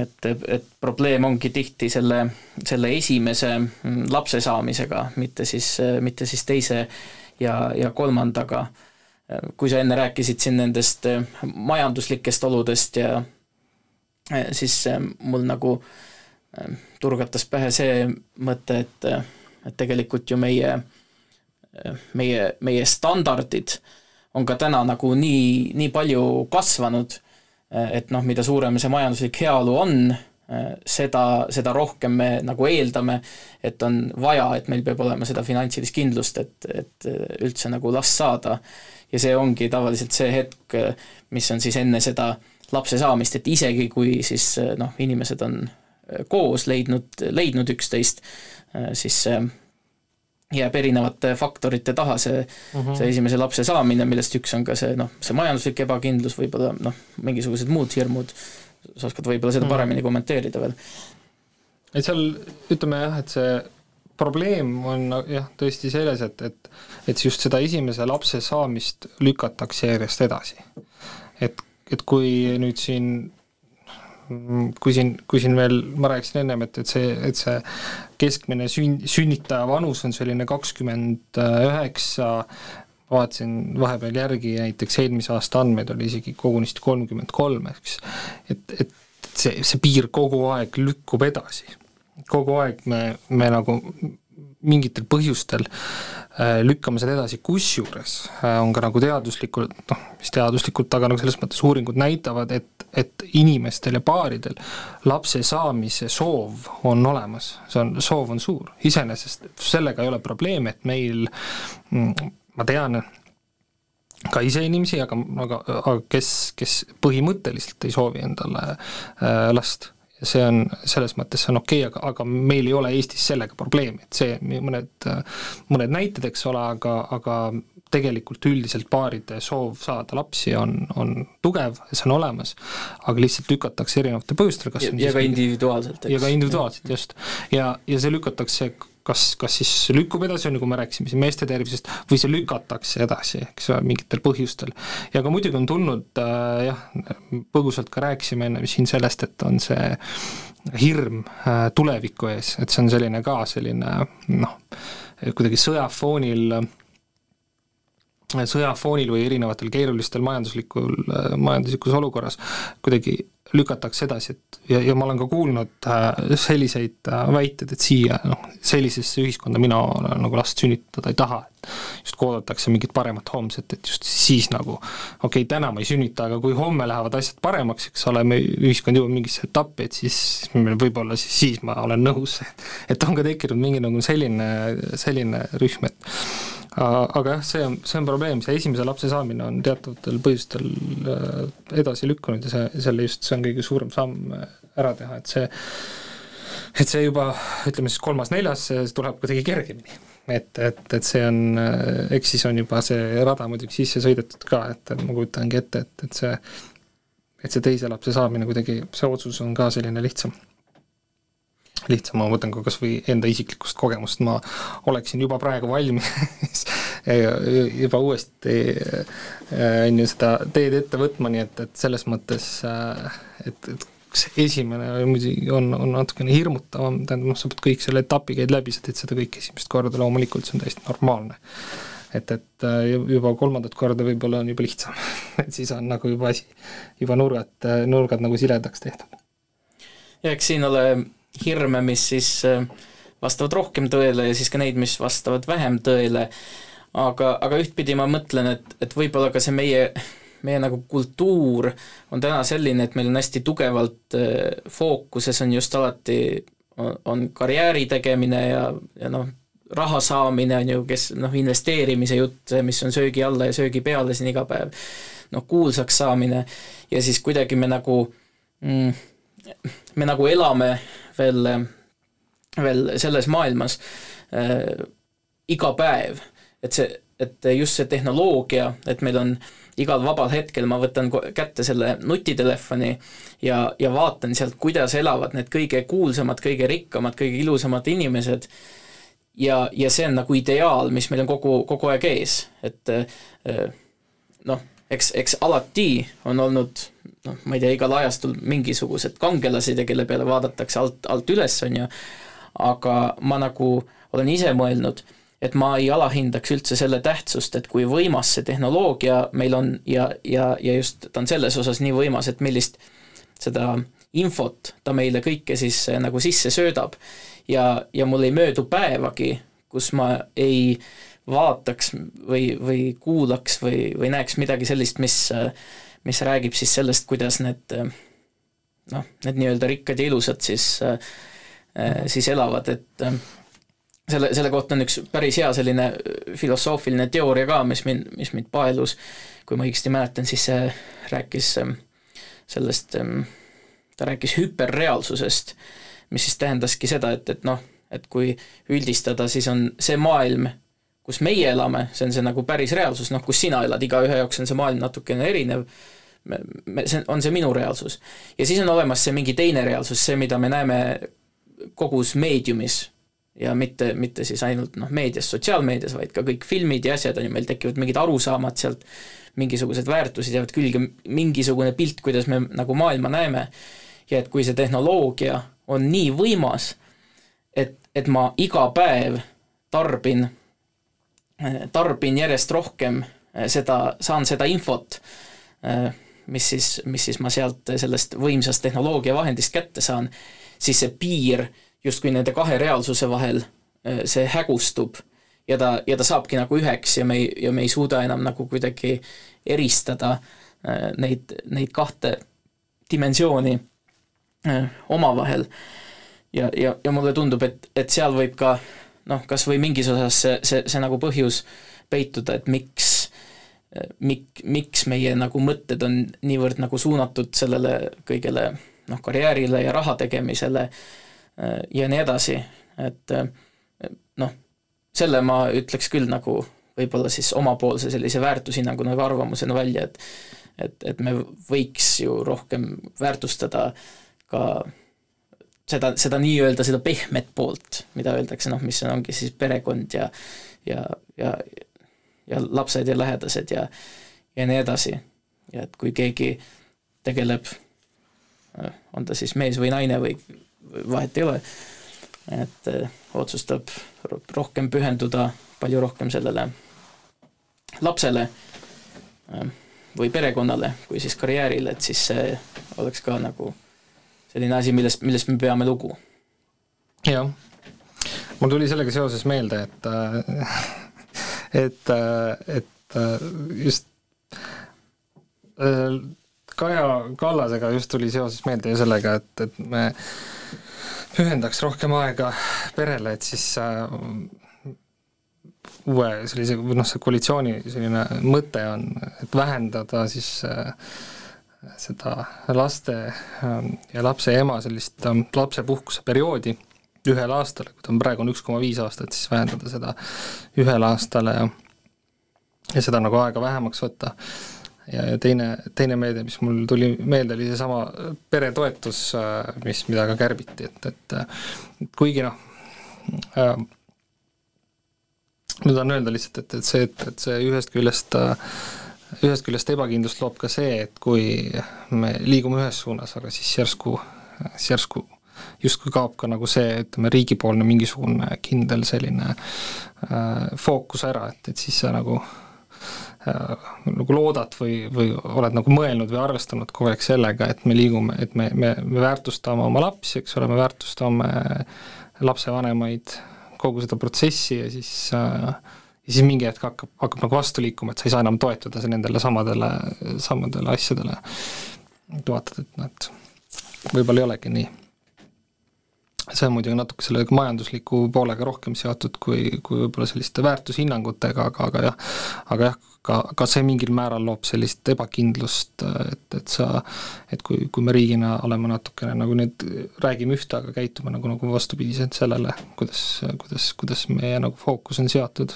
et, et probleem ongi tihti selle, selle esimese lapse saamisega, mitte siis, mitte siis teise ja, ja kolmandaga. Kui sa enne rääkisid siin nendest majanduslikest oludest ja siis mul nagu turgatas pähe see mõte, et, et tegelikult ju meie, meie, meie standardid äh, on ka täna nagu nii, nii palju kasvanud, et noh, mida suurem see majanduslik heaolu on, seda, seda rohkem me nagu eeldame, et on vaja, et meil peab olema seda finantsilist kindlust, et, et üldse nagu last saada. Ja see ongi tavaliselt see hetk, mis on siis enne seda lapse saamist, et isegi kui siis noh, inimesed on koos leidnud, leidnud üksteist, siis jääb erinevate faktorite taha see mm, -hmm. see esimese lapse saamine, millest üks on ka see noh, see majanduslik ebakindlus, võib-olla noh, mingisugused muud hirmud, sa oskad võib-olla seda mhm. paremini kommenteerida veel? et seal ütleme jah, et see probleem on jah, tõesti selles, et, et et just seda esimese lapse saamist lükatakse järjest edasi. et, et kui nüüd siin kui siin, kui siin veel, ma rääkisin ennem, et, et see, et see keskmine sünn, sünnitaja vanus on selline kakskümmend üheksa, vaatasin vahepeal järgi, näiteks eelmise aasta andmeid oli isegi kogunisti kolmkümmend kolm, eks, et, et see, see piir kogu aeg lükkub edasi. Kogu aeg me, me nagu mingitel põhjustel äh, lükkame seda edasi, kusjuures äh, on ka nagu teaduslikult, noh, mis teaduslikult, aga nagu selles mõttes uuringud näitavad, et, et inimestel ja paaridel lapse saamise soov on olemas, see on, soov on suur, iseenesest sellega ei ole probleemi, et meil mm, ma tean, ka ise inimesi, aga, aga, aga kes, kes põhimõtteliselt ei soovi endale äh, last ja see on, selles mõttes see on okei okay,, aga, aga meil ei ole Eestis sellega probleemi, et see, mõned, mõned näited, eks ole, aga, aga tegelikult üldiselt paaride soov saada lapsi on, on tugev, see on olemas, aga lihtsalt lükatakse erinevatel põhjustel, kas ja, ja ka individuaalselt, ja ka individuaalselt, just. ja, ja see lükatakse kas, kas siis lükkub edasi, kui me rääkisime siin meeste tervisest, või see lükatakse edasi, eks ole, mingitel põhjustel. ja ka muidugi on tulnud äh, jah, põgusalt ka rääkisime enne siin sellest, et on see hirm äh, tuleviku ees, et see on selline ka selline noh, kuidagi sõjafoonil sõjafoonil või erinevatel keerulistel majanduslikul, majanduslikus olukorras kuidagi lükatakse edasi, et ja, ja ma olen ka kuulnud äh, selliseid äh, väiteid, et siia noh, sellisesse ühiskonda mina nagu last sünnitada ei taha, et justkui oodatakse mingit paremat homset, et just siis nagu okei okay,, täna ma ei sünnita, aga kui homme lähevad asjad paremaks, eks ole, me, ühiskond jõuab mingisse etappi, et siis võib-olla siis, siis ma olen nõus, et on ka tekkinud mingi nagu selline, selline rühm, et aga jah, see on, see on probleem, see esimese lapse saamine on teatavatel põhjustel äh, edasi lükkunud ja see, selle just, see on kõige suurem samm äh, ära teha, et see et see juba, ütleme siis kolmas-neljas, see tuleb kuidagi kergemini. et, et, et see on, äh, eks siis on juba see rada muidugi sisse sõidetud ka, et ma kujutangi ette, et, et see et see teise lapse saamine kuidagi, see otsus on ka selline lihtsam lihtsam, ma võtan ka kas või enda isiklikust kogemust, ma oleksin juba praegu valmis juba uuesti äh, on ju seda teed ette võtma, nii et, et selles mõttes äh, et, et see esimene muidugi on, on natukene hirmutavam, tähendab noh, sa pead kõik selle etapi käid läbi, sa teed seda kõik esimest korda, loomulikult see on täiesti normaalne. et, et äh, juba kolmandat korda võib-olla on juba lihtsam et siis on nagu juba asi, juba nurgad, nurgad nagu siledaks tehtud. ja eks siin ole hirme, mis siis äh, vastavad rohkem tõele ja siis ka neid, mis vastavad vähem tõele, aga, aga ühtpidi ma mõtlen, et, et võib-olla ka see meie, meie nagu kultuur on täna selline, et meil on hästi tugevalt äh, fookuses on just alati, on karjääri tegemine ja, ja noh, raha saamine on ju, kes noh, investeerimise jutt, mis on söögi alla ja söögi peale siin iga päev, noh, kuulsaks saamine. Ja siis kuidagi me nagu mm, me nagu elame veel, veel selles maailmas äh, iga päev, et see, et just see tehnoloogia, et meil on igal vabal hetkel ma võtan kätte selle nutitelefoni ja, ja vaatan sealt, kuidas elavad need kõige kuulsamad, kõige rikkamad, kõige ilusamad inimesed. Ja, ja see on nagu ideaal, mis meil on kogu, kogu aeg ees, et äh, noh, eks, eks alati on olnud noh, ma ei tea, igal ajastul mingisugused kangelased ja kelle peale vaadatakse alt, alt üles, on ju, aga ma nagu olen ise mõelnud, et ma ei alahindaks üldse selle tähtsust, et kui võimas see tehnoloogia meil on ja, ja, ja just ta on selles osas nii võimas, et millist seda infot ta meile kõike siis eh, nagu sisse söödab. ja, ja mul ei möödu päevagi, kus ma ei vaataks või, või kuulaks või, või näeks midagi sellist, mis mis räägib siis sellest, kuidas need noh, need nii-öelda rikkad ja ilusad siis, siis elavad, et selle, selle kohta on üks päris hea selline filosoofiline teooria ka, mis mind, mis mind paelus, kui ma õigesti mäletan, siis see rääkis sellest, ta rääkis hüperreaalsusest, mis siis tähendaski seda, et, et noh, et kui üldistada, siis on see maailm, kus meie elame, see on see nagu päris reaalsus, noh, kus sina elad, igaühe jaoks on see maailm natukene erinev, me, me, see on see minu reaalsus. ja siis on olemas see mingi teine reaalsus, see, mida me näeme kogus meediumis ja mitte, mitte siis ainult noh, meedias, sotsiaalmeedias, vaid ka kõik filmid ja asjad on ju, meil tekivad mingid arusaamad sealt, mingisugused väärtused jäävad külge, mingisugune pilt, kuidas me nagu maailma näeme, ja et kui see tehnoloogia on nii võimas, et, et ma iga päev tarbin, tarbin järjest rohkem seda, saan seda infot, mis siis, mis siis ma sealt sellest võimsast tehnoloogiavahendist kätte saan, siis see piir justkui nende kahe reaalsuse vahel, äh, see hägustub ja ta, ja ta saabki nagu üheks ja me ei, ja me ei suuda enam nagu kuidagi eristada äh, neid, neid kahte dimensiooni äh, omavahel. ja, ja, ja mulle tundub, et, et seal võib ka noh, kas või mingis osas see, see, see nagu põhjus peituda, et miks mik-, miks meie nagu mõtted on niivõrd nagu suunatud sellele kõigele noh, karjäärile ja raha tegemisele äh, ja nii edasi, et äh, noh, selle ma ütleks küll nagu võib-olla siis omapoolse sellise väärtushinnanguna või arvamusena välja, et et, et me võiks ju rohkem väärtustada ka seda, seda nii-öelda seda pehmet poolt, mida öeldakse, noh, mis ongi siis perekond ja ja, ja ja lapsed ja lähedased ja, ja nii edasi. ja et kui keegi tegeleb, on ta siis mees või naine või vahet ei ole, et äh, otsustab rohkem pühenduda, palju rohkem sellele lapsele äh, või perekonnale kui siis karjäärile, et siis see oleks ka nagu selline asi, millest, millest me peame lugu. jah, mul tuli sellega seoses meelde, et äh, et, äh, et just Kaja Kallasega just tuli seoses meelde ju sellega, et, et me pühendaks rohkem aega perele, et siis äh, uue sellise, või noh, see koalitsiooni selline mõte on, et vähendada siis äh, seda laste äh, ja lapse ema sellist äh, lapsepuhkuse perioodi ühele aastale, kui ta on praegu on üks koma viis aastat, siis vähendada seda ühele aastale ja ja seda nagu aega vähemaks võtta. ja, ja teine, teine meede, mis mul tuli meelde, oli seesama peretoetus, äh, mis, mida ka kärbiti, et, et kuigi noh äh,, ma tahan öelda lihtsalt, et, et see, et, et see ühest küljest ühest küljest ebakindlust loob ka see, et kui me liigume ühes suunas, aga siis järsku, siis järsku justkui kaob ka nagu see, ütleme, riigipoolne mingisugune kindel selline äh, fookus ära, et, et siis sa nagu äh, nagu loodad või, või oled nagu mõelnud või arvestanud kogu aeg sellega, et me liigume, et me, me, me väärtustame oma lapsi, eks ole, me väärtustame lapsevanemaid, kogu seda protsessi ja siis äh, ja siis mingi hetk hakkab, hakkab nagu vastu liikuma, et sa ei saa enam toetuda nendele samadele, samadele asjadele. et vaatad, et noh, et võib-olla ei olegi nii. See on muidugi natuke selle majandusliku poolega rohkem seotud kui, kui võib-olla selliste väärtushinnangutega, aga, aga jah, aga jah, ka, ka see mingil määral loob sellist ebakindlust, et, et sa, et kui, kui me riigina oleme natukene nagu nüüd, räägime ühte, aga käitume nagu, nagu vastupidiselt sellele, kuidas, kuidas, kuidas meie nagu fookus on seatud.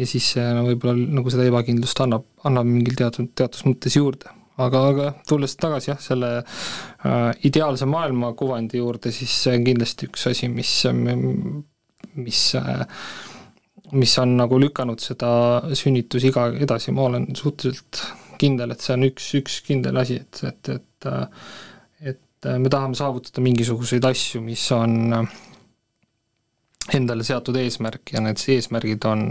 ja siis see no võib-olla nagu seda ebakindlust annab, annab mingil teatud, teatud mõttes juurde aga, aga tulles tagasi jah, selle äh, ideaalse maailma kuvandi juurde, siis see on kindlasti üks asi, mis, mis äh, mis on nagu lükanud seda sünnitusiga edasi, ma olen suhteliselt kindel, et see on üks, üks kindel asi, et, et, et et me tahame saavutada mingisuguseid asju, mis on endale seatud eesmärk ja need eesmärgid on,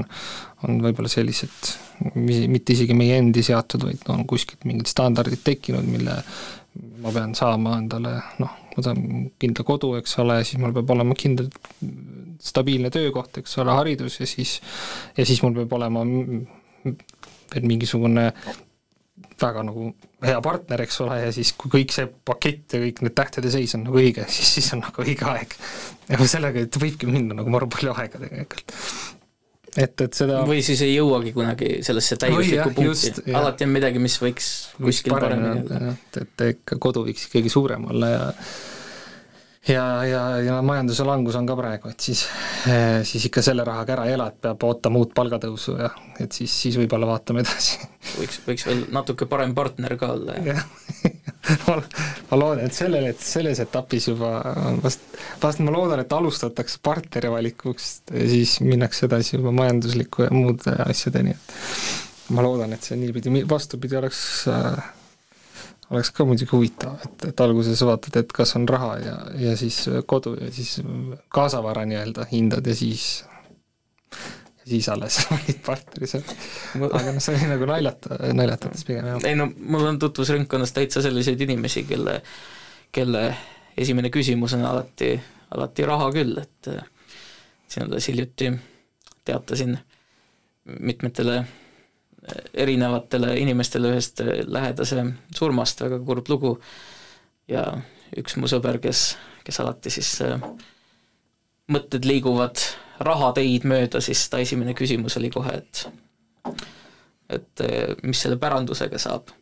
on võib-olla sellised, mitte isegi meie endi seatud, vaid on kuskilt mingid standardid tekkinud, mille ma pean saama endale noh, ma saan kindla kodu, eks ole, siis mul peab olema kindel stabiilne töökoht, eks ole, haridus ja siis, ja siis mul peab olema veel mingisugune väga nagu hea partner, eks ole, ja siis kui kõik see pakett ja kõik need tähtede seis on nagu õige, siis, siis on nagu õige aeg. ja sellega, et võibki minna nagu maru palju aega tegelikult. Et, et seda või siis ei jõuagi kunagi sellesse täiuslikku punkti, alati on midagi, mis võiks kuskil paremini olla. et, et ikka kodu võiks ikkagi suurem olla ja ja, ja, ja majanduse langus on ka praegu, et siis, eh, siis ikka selle rahaga ära ei ela, et peab ootama uut palgatõusu ja et siis, siis võib-olla vaatame edasi. võiks, võiks veel natuke parem partner ka olla ja. ma, ma loodan, et sellel, et selles etapis juba vast, vast ma loodan, et alustatakse partneri valikuks ja siis minnakse edasi juba majandusliku ja muude asjadeni, et ma loodan, et see niipidi, vastupidi oleks äh, oleks ka muidugi huvitav, et, et alguses vaatad, et kas on raha ja, ja siis kodu ja siis kaasavara nii-öelda hindad ja siis siis alles valid partneri seal. aga noh, see oli nagu naljata, naljatades pigem jah. ei no mul on tutvusringkonnas täitsa selliseid inimesi, kelle, kelle esimene küsimus on alati, alati raha küll, et siin alles hiljuti teatasin mitmetele erinevatele inimestele ühest lähedase surmast, väga kurb lugu, ja üks mu sõber, kes, kes alati siis äh, mõtted liiguvad rahateid mööda, siis ta esimene küsimus oli kohe, et et äh, mis selle pärandusega saab.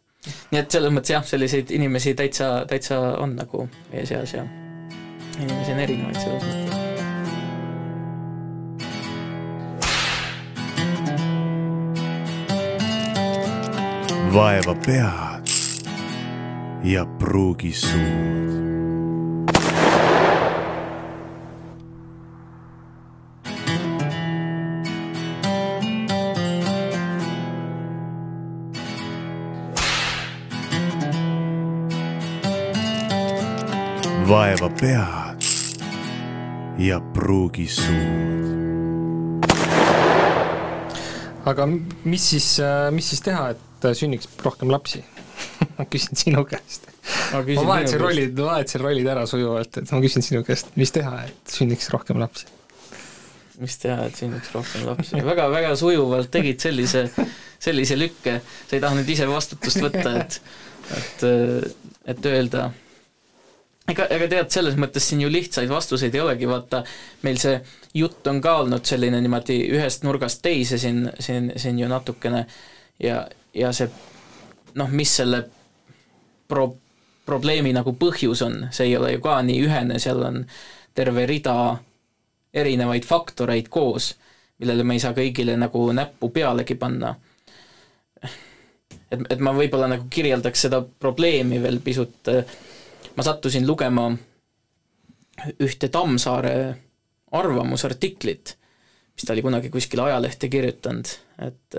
nii et selles mõttes jah, selliseid inimesi täitsa, täitsa on nagu meie seas ja inimesi on erinevaid selles mõttes vaeva pead ja pruugi suud. Vaeva pead ja pruugi suud. Aga mis siis, mis siis teha, et sünniks rohkem lapsi? Ma küsin sinu käest. Ma vahetasin rollid, vahetasin rollid ära sujuvalt, et ma küsin sinu käest, mis teha, et sünniks rohkem lapsi? mis teha, et sünniks rohkem lapsi? Väga, väga sujuvalt tegid sellise, sellise lükke, sa ei tahtnud ise vastutust võtta, et et, et öelda ega, ega tead, selles mõttes siin ju lihtsaid vastuseid ei olegi, vaata, meil see jutt on ka olnud selline niimoodi ühest nurgast teise siin, siin, siin ju natukene ja, ja see noh, mis selle pro-, probleemi nagu põhjus on, see ei ole ju ka nii ühene, seal on terve rida erinevaid faktoreid koos, millele me ei saa kõigile nagu näppu pealegi panna. et, et ma võib-olla nagu kirjeldaks seda probleemi veel pisut, ma sattusin lugema ühte Tammsaare arvamusartiklit, mis ta oli kunagi kuskile ajalehte kirjutanud, et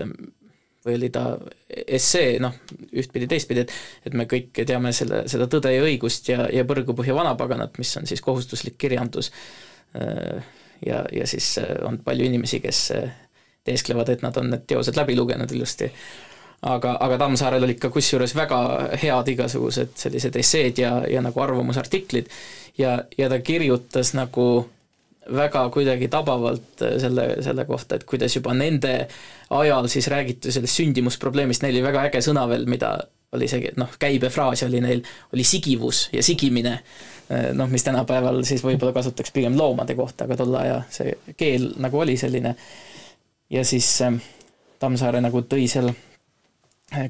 või oli ta essee, noh, ühtpidi, teistpidi, et et me kõik teame selle, seda Tõde ja õigust ja, ja Põrgupõhja vanapaganat, mis on siis kohustuslik kirjandus, ja, ja siis on palju inimesi, kes teesklevad, et nad on need teosed läbi lugenud ilusti. Aga, aga Tammsaarel olid ka kusjuures väga head igasugused sellised esseed ja, ja nagu arvamusartiklid. Ja, ja ta kirjutas nagu väga kuidagi tabavalt äh, selle, selle kohta, et kuidas juba nende ajal siis räägiti sellest sündimusprobleemist, neil oli väga äge sõna veel, mida oli see, noh, käibefraas oli neil, oli sigivus ja sigimine, äh, noh, mis tänapäeval siis võib-olla kasutaks pigem loomade kohta, aga tol ajal see keel nagu oli selline. ja siis äh, Tammsaare nagu tõi seal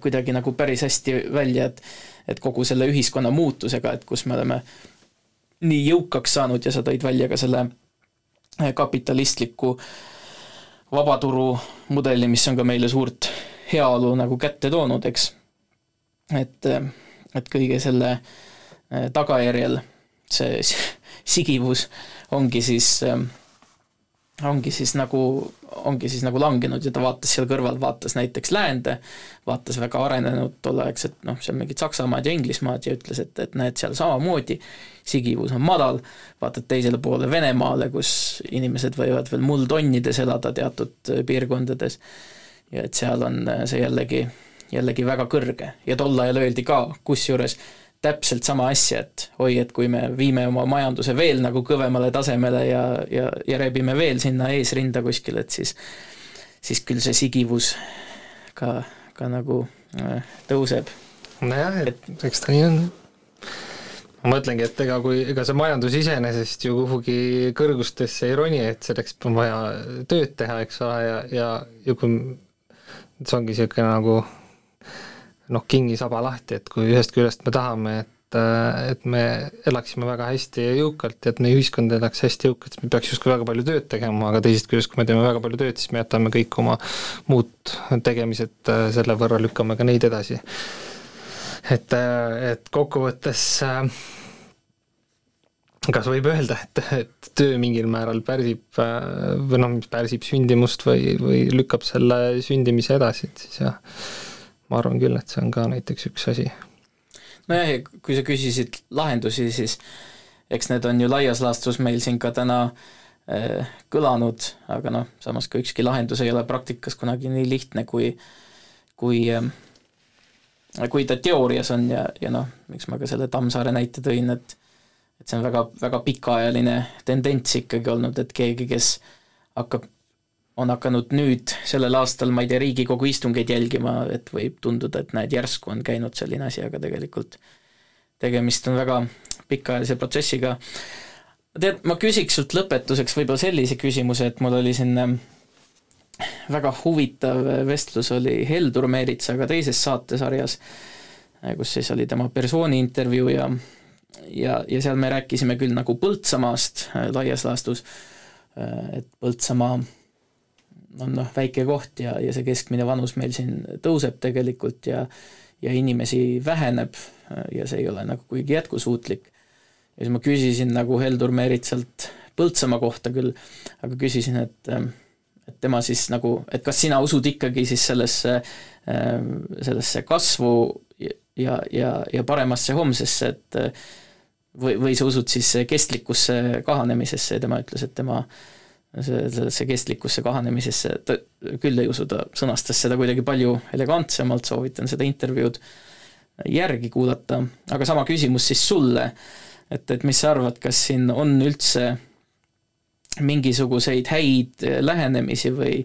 kuidagi nagu päris hästi välja, et et kogu selle ühiskonna muutusega, et kus me oleme nii jõukaks saanud ja sa tõid välja ka selle kapitalistliku vabaturu mudeli, mis on ka meile suurt heaolu nagu kätte toonud, eks. et, et kõige selle eh, tagajärjel see sigivus ongi siis äh, ongi siis nagu, ongi siis nagu langenud ja ta vaatas seal kõrval, vaatas näiteks läände, vaatas väga arenenud tolleaegset noh, seal mingit Saksamaad ja Inglismaad ja ütles, et, et näed, seal samamoodi sigivus on madal, vaatad teisele poole Venemaale, kus inimesed võivad veel muldonnides elada teatud piirkondades ja et seal on see jällegi, jällegi väga kõrge. Ja tol ajal öeldi ka, kusjuures täpselt sama asja, et oi, et kui me viime oma majanduse veel nagu kõvemale tasemele ja, ja, ja rebime veel sinna eesrinda kuskile, et siis siis küll see sigivus ka, ka nagu äh, tõuseb. nojah, et eks ta nii on. ma mõtlengi, et ega kui, ega see majandus iseenesest ju kuhugi kõrgustesse ei roni, et selleks on vaja tööd teha, eks ole, ja, ja, ja kui see ongi niisugune nagu noh, kingisaba lahti, et kui ühest küljest me tahame, et äh, et me elaksime väga hästi ja jõukalt ja et meie ühiskond elaks hästi jõukalt, siis me peaks justkui väga palju tööd tegema, aga teisest küljest, kui me teeme väga palju tööd, siis me jätame kõik oma muud tegemised, äh, selle võrra lükkame ka neid edasi. et, äh, et kokkuvõttes kas võib öelda, et, et töö mingil määral pärsib või noh, pärsib sündimust või, või lükkab selle sündimise edasi, et siis jah, ma arvan küll, et see on ka näiteks üks asi. nojah, ja kui sa küsisid lahendusi, siis eks need on ju laias laastus meil siin ka täna äh, kõlanud, aga noh, samas ka ükski lahendus ei ole praktikas kunagi nii lihtne, kui kui äh, kui ta teoorias on ja, ja noh, miks ma ka selle Tammsaare näite tõin, et et see on väga, väga pikaajaline tendents ikkagi olnud, et keegi, kes hakkab on hakanud nüüd sellel aastal, ma ei tea, Riigikogu istungeid jälgima, et võib tunduda, et näed, järsku on käinud selline asi, aga tegelikult tegemist on väga pikaajalise protsessiga. tead, ma küsiks sult lõpetuseks võib-olla sellise küsimuse, et mul oli siin ähm, väga huvitav vestlus oli Heldur Meeritsaga teises saatesarjas, äh, kus siis oli tema persooni intervjuu ja ja, ja seal me rääkisime küll nagu Põltsamaast äh, laias laastus, äh, et Põltsamaa on noh, väike koht ja, ja see keskmine vanus meil siin tõuseb tegelikult ja ja inimesi väheneb ja see ei ole nagu kuigi jätkusuutlik. ja siis ma küsisin nagu Heldur Meeritsalt Põltsamaa kohta küll, aga küsisin, et et tema siis nagu, et kas sina usud ikkagi siis sellesse, sellesse kasvu ja, ja, ja paremasse homsesse, et või, või sa usud siis kestlikkusse kahanemisesse ja tema ütles, et tema äh, sellesse kestlikkusse kahanemisesse, ta küll ei usu, ta sõnastas seda kuidagi palju elegantsemalt, soovitan seda intervjuud järgi kuulata, aga sama küsimus siis sulle, et, et mis sa arvad, kas siin on üldse mingisuguseid häid lähenemisi või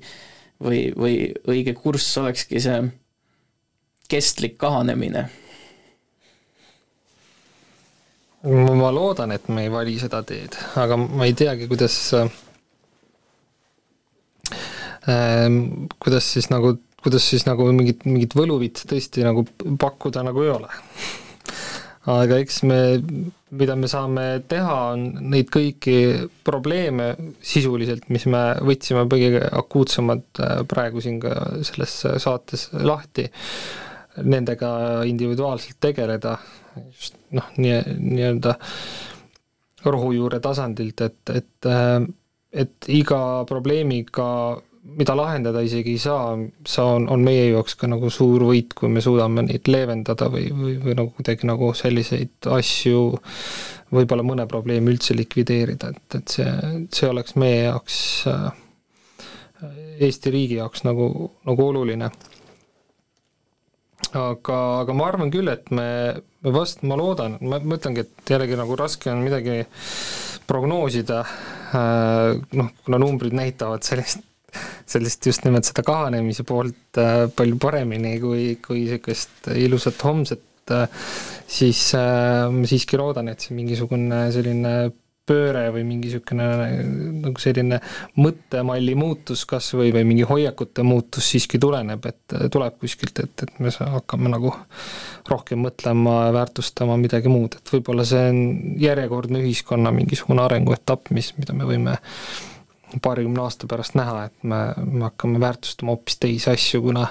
või, või õige kurss olekski see kestlik kahanemine? ma loodan, et me ei vali seda teed, aga ma ei teagi, kuidas äh, kuidas siis nagu, kuidas siis nagu mingit, mingit võluvitsa tõesti nagu pakkuda nagu ei ole. Aga eks me, mida me saame teha, on neid kõiki probleeme sisuliselt, mis me võtsime kõige akuutsemad äh, praegu siin ka selles saates lahti, nendega individuaalselt tegeleda, just noh, nii, nii-öelda rohujuure tasandilt, et, et äh, et iga probleemiga mida lahendada isegi ei saa, see on, on meie jaoks ka nagu suur võit, kui me suudame neid leevendada või, või, või nagu kuidagi nagu selliseid asju, võib-olla mõne probleemi üldse likvideerida, et, et see, see oleks meie jaoks, äh, Eesti riigi jaoks nagu, nagu oluline. aga, aga ma arvan küll, et me, me vast, ma loodan, ma mõtlengi, et jällegi nagu raske on midagi prognoosida, äh, noh, kuna numbrid näitavad sellist sellist just nimelt seda kahanemise poolt äh, palju paremini kui, kui niisugust ilusat homset, äh, siis äh, ma siiski loodan, et see mingisugune selline pööre või mingi niisugune nagu selline mõttemalli muutus kas või, või mingi hoiakute muutus siiski tuleneb, et tuleb kuskilt, et, et me hakkame nagu rohkem mõtlema väärtustama midagi muud, et võib-olla see on järjekordne ühiskonna mingisugune arenguetapp, mis, mida me võime paarikümne aasta pärast näha, et me, me hakkame väärtustama hoopis teisi asju, kuna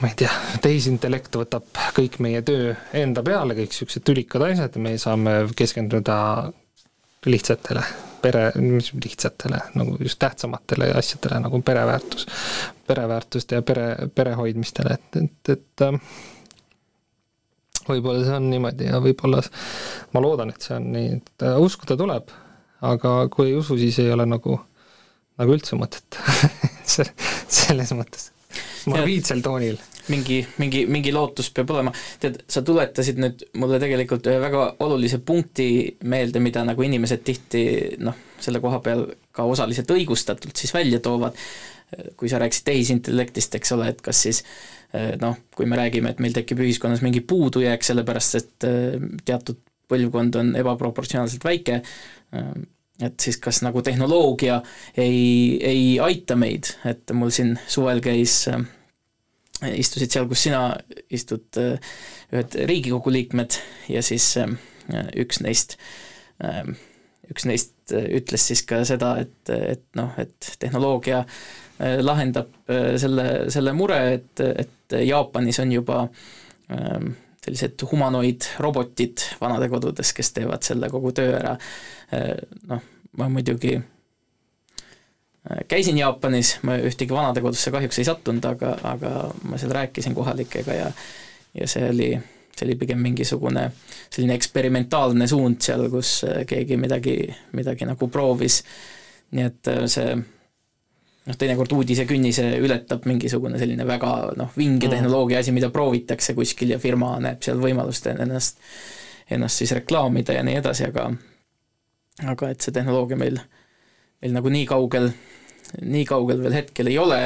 ma ei tea, tehisintellekt võtab kõik meie töö enda peale, kõik niisugused tülikad asjad ja me saame keskenduda lihtsatele pere, mis lihtsatele, nagu just tähtsamatele asjadele, nagu pereväärtus, pereväärtuste ja pere, pere hoidmistele, et, et, et äh, võib-olla see on niimoodi ja võib-olla ma loodan, et see on nii, et äh, uskuda tuleb aga kui ei usu, siis ei ole nagu, nagu üldse mõtet selles mõttes. morbiidsel toonil. mingi, mingi, mingi lootus peab olema, tead, sa tuletasid nüüd mulle tegelikult ühe väga olulise punkti meelde, mida nagu inimesed tihti noh, selle koha peal ka osaliselt õigustatult siis välja toovad, kui sa rääkisid tehisintellektist, eks ole, et kas siis noh, kui me räägime, et meil tekib ühiskonnas mingi puudujääk, sellepärast et teatud põlvkond on ebaproportsionaalselt väike, et siis kas nagu tehnoloogia ei, ei aita meid, et mul siin suvel käis, istusid seal, kus sina istud, ühed Riigikogu liikmed ja siis üks neist, üks neist ütles siis ka seda, et, et noh, et tehnoloogia lahendab selle, selle mure, et, et Jaapanis on juba sellised humanoidrobotid vanadekodudes, kes teevad selle kogu töö ära, noh, ma muidugi äh, käisin Jaapanis, ma ühtegi vanadekodusse kahjuks ei sattunud, aga, aga ma seal rääkisin kohalikega ja ja see oli, see oli pigem mingisugune selline eksperimentaalne suund seal, kus äh, keegi midagi, midagi nagu proovis, nii et äh, see noh, teinekord uudisekünnise ületab mingisugune selline väga noh, vinge mm. tehnoloogia asi, mida proovitakse kuskil ja firma näeb seal võimalust ennast, ennast siis reklaamida ja nii edasi, aga aga et see tehnoloogia meil, meil nagu nii kaugel, nii kaugel veel hetkel ei ole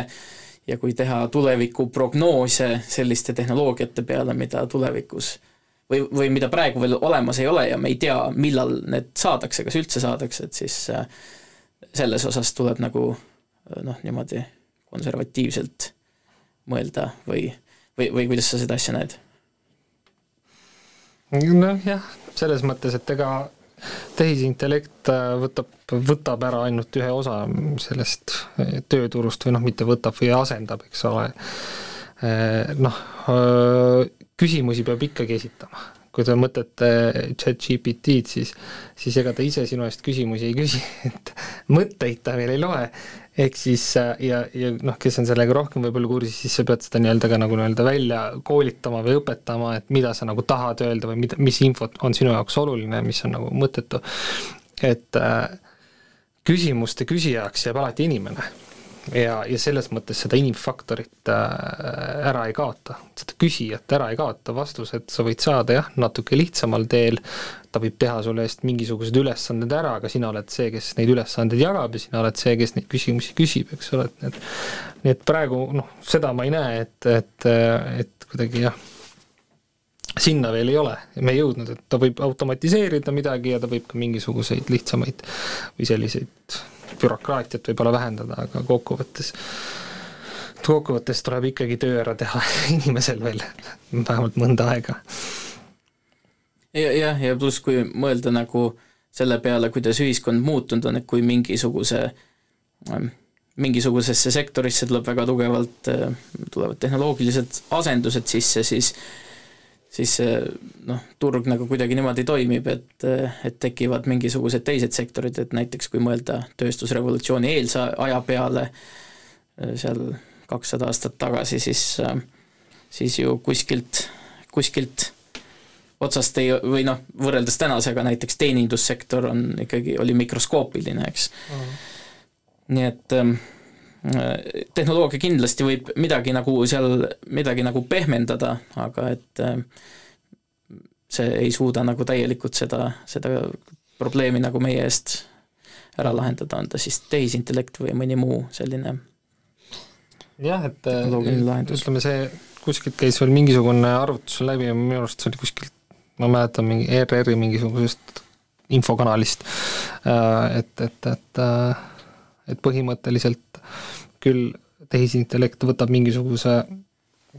ja kui teha tulevikuprognoose selliste tehnoloogiate peale, mida tulevikus või, või mida praegu veel olemas ei ole ja me ei tea, millal need saadakse, kas üldse saadakse, et siis äh, selles osas tuleb nagu noh, niimoodi konservatiivselt mõelda või, või, või kuidas sa seda asja näed? noh jah, selles mõttes, et ega tehisintellekt äh, võtab, võtab ära ainult ühe osa sellest äh, tööturust või noh, mitte võtab või asendab, eks ole. Äh, noh, küsimusi peab ikkagi esitama kui te mõtlete chat-GPT-d, siis, siis ega ta ise sinu eest küsimusi ei küsi, et mõtteid ta veel ei loe, ehk siis ja, ja noh, kes on sellega rohkem võib-olla kursis, siis sa pead seda nii-öelda ka nagu nii-öelda välja koolitama või õpetama, et mida sa nagu tahad öelda või mida, mis infot on sinu jaoks oluline, mis on nagu mõttetu. et äh, küsimuste küsijaks jääb alati inimene. Ja, ja selles mõttes seda inimfaktorit äh, ära ei kaota, seda küsijat ära ei kaota, vastused sa võid saada jah, natuke lihtsamal teel, ta võib teha sulle eest mingisugused ülesanded ära, aga sina oled see, kes neid ülesandeid jagab ja sina oled see, kes neid küsimusi küsib, eks ole, et need nii et praegu noh, seda ma ei näe, et, et, et kuidagi jah, sinna veel ei ole, me ei jõudnud, et ta võib automatiseerida midagi ja ta võib ka mingisuguseid lihtsamaid või selliseid bürokraatiat võib-olla vähendada, aga kokkuvõttes kokkuvõttes tuleb ikkagi töö ära teha inimesel veel vähemalt mõnda aega. Ja, jah, ja pluss, kui mõelda nagu selle peale, kuidas ühiskond muutunud on, et kui mingisuguse ähm, mingisugusesse sektorisse tuleb väga tugevalt, äh, tulevad tehnoloogilised asendused sisse, siis siis see noh, turg nagu kuidagi niimoodi toimib, et, et tekivad mingisugused teised sektorid, et näiteks kui mõelda tööstusrevolutsiooni eelse aja peale, seal kakssada aastat tagasi, siis, siis ju kuskilt, kuskilt otsast ei, või noh, võrreldes tänasega näiteks teenindussektor on ikkagi, oli mikroskoopiline, eks mm. -hmm. nii et ähm, tehnoloogia kindlasti võib midagi nagu seal, midagi nagu pehmendada, aga et äh, see ei suuda nagu täielikult seda, seda probleemi nagu meie eest ära lahendada, on ta siis tehisintellekt või mõni muu selline jah, et äh, ütleme, see kuskilt käis veel mingisugune arvutus läbi ja minu arust see oli kuskilt, ma mäletan, mingi ERR-i mingisugusest infokanalist, äh, et, et, et et põhimõtteliselt küll tehisintellekt võtab mingisuguse,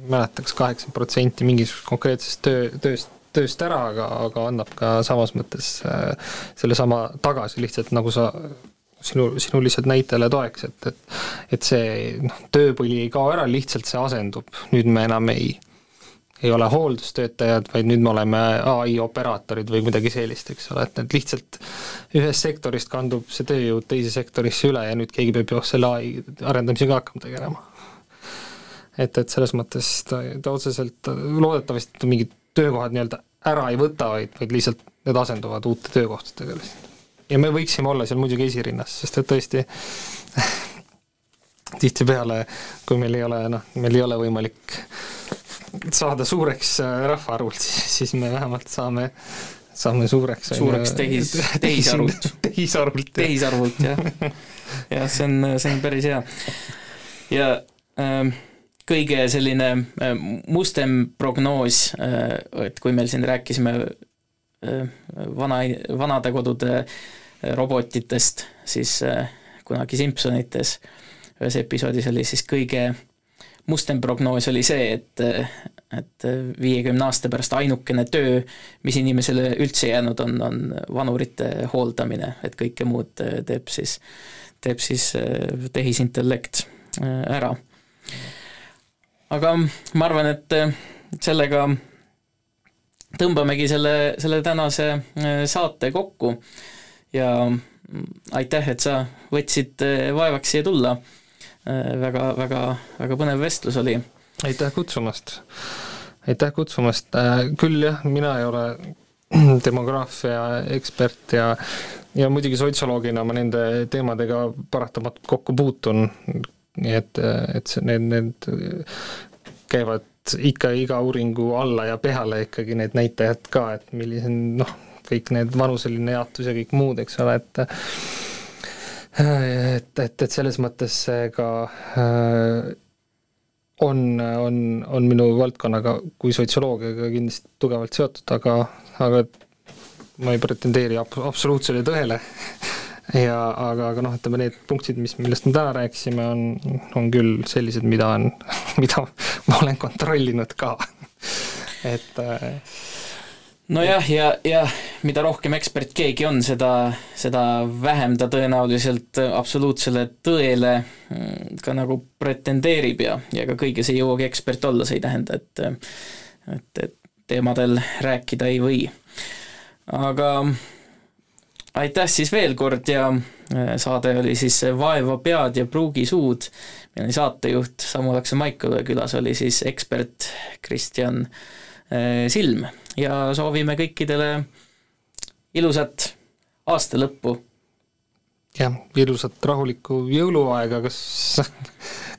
mäletaks kaheksakümmend protsenti mingisugusest konkreetsest töö, tööst, tööst ära, aga, aga annab ka samas mõttes äh, sellesama tagasi lihtsalt nagu sa sinu, sinu lihtsalt näitele toeks, et, et et see noh, tööpõli ei kao ära, lihtsalt see asendub, nüüd me enam ei ei ole hooldustöötajad, vaid nüüd me oleme ai operaatorid või midagi sellist, eks ole, et need lihtsalt ühest sektorist kandub see tööjõud teise sektorisse üle ja nüüd keegi peab ju selle ai arendamisega hakkama tegelema. et, et selles mõttes ta, ta otseselt loodetavasti mingid töökohad nii-öelda ära ei võta, vaid, vaid lihtsalt need asenduvad uute töökohtadega lihtsalt. ja me võiksime olla seal muidugi esirinnas, sest et tõesti tihtipeale, kui meil ei ole noh, meil ei ole võimalik saada suureks äh, rahvaarvult, siis me vähemalt saame, saame suureks. suureks tehis, tehisarvult. tehisarvult. tehisarvult, jah. jah, see on, see on päris hea. ja äh, kõige selline äh, mustem prognoos äh,, et kui meil siin rääkisime vana, vanadekodude robotitest, siis kunagi Simpsonites ühes episoodis oli siis kõige mustem prognoos oli see, et et viiekümne aasta pärast ainukene töö, mis inimesele üldse jäänud on, on vanurite hooldamine, et kõike muud teeb siis, teeb siis äh, tehisintellekt äh, ära. aga ma arvan, et äh, sellega tõmbamegi selle, selle tänase saate kokku ja mm, aitäh, et sa võtsid vaevaks siia tulla Äh, väga, väga, väga põnev vestlus oli. aitäh kutsumast! aitäh kutsumast, äh, küll jah, mina ei ole demograafia ekspert ja ja muidugi sotsioloogina ma nende teemadega paratamatult kokku puutun, nii et, et see, need, need käivad ikka iga uuringu alla ja peale ikkagi need näitajad ka, et millised noh, kõik need vanuseline jaotus ja kõik muud, eks ole, et et, et, et selles mõttes ka äh, on, on, on minu valdkonnaga kui sotsioloogiaga kindlasti tugevalt seotud, aga, aga ma ei pretendeeri ab-, absoluutsele tõele. Ja aga, aga noh, ütleme need punktid, mis, millest me täna rääkisime, on, on küll sellised, mida on, mida ma olen kontrollinud ka. Et äh, nojah, ja, ja mida rohkem ekspert keegi on, seda, seda vähem ta tõenäoliselt absoluutsele tõele mm, ka nagu pretendeerib ja, ja ka kõiges ei jõuagi ekspert olla, see ei tähenda, et et, et teemadel rääkida ei või. aga aitäh siis veel kord ja äh, saade oli siis Vaeva pead ja pruugi suud, meil oli saatejuht Samu Lakse-Maikal ja külas oli siis ekspert Kristjan äh, Silm ja soovime kõikidele ilusat aasta lõppu. jah, ilusat rahulikku jõuluaega, kas,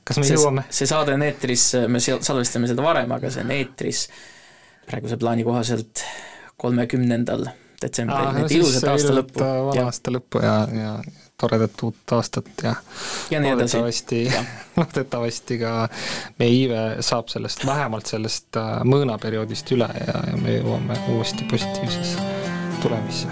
kas me see, jõuame? see saade on eetris, me salvestame seda varem, aga see on eetris praeguse plaani kohaselt kolmekümnendal detsembril, nii et ilusat aasta lõppu. vana aasta lõppu ja, ja toredat uut aastat ja, ja loodetavasti, loodetavasti ka meie iive saab sellest, vähemalt sellest äh, mõõnaperioodist üle ja, ja me jõuame uuesti positiivsesse tulemisse.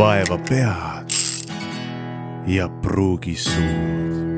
vaeva pead ja pruugi suud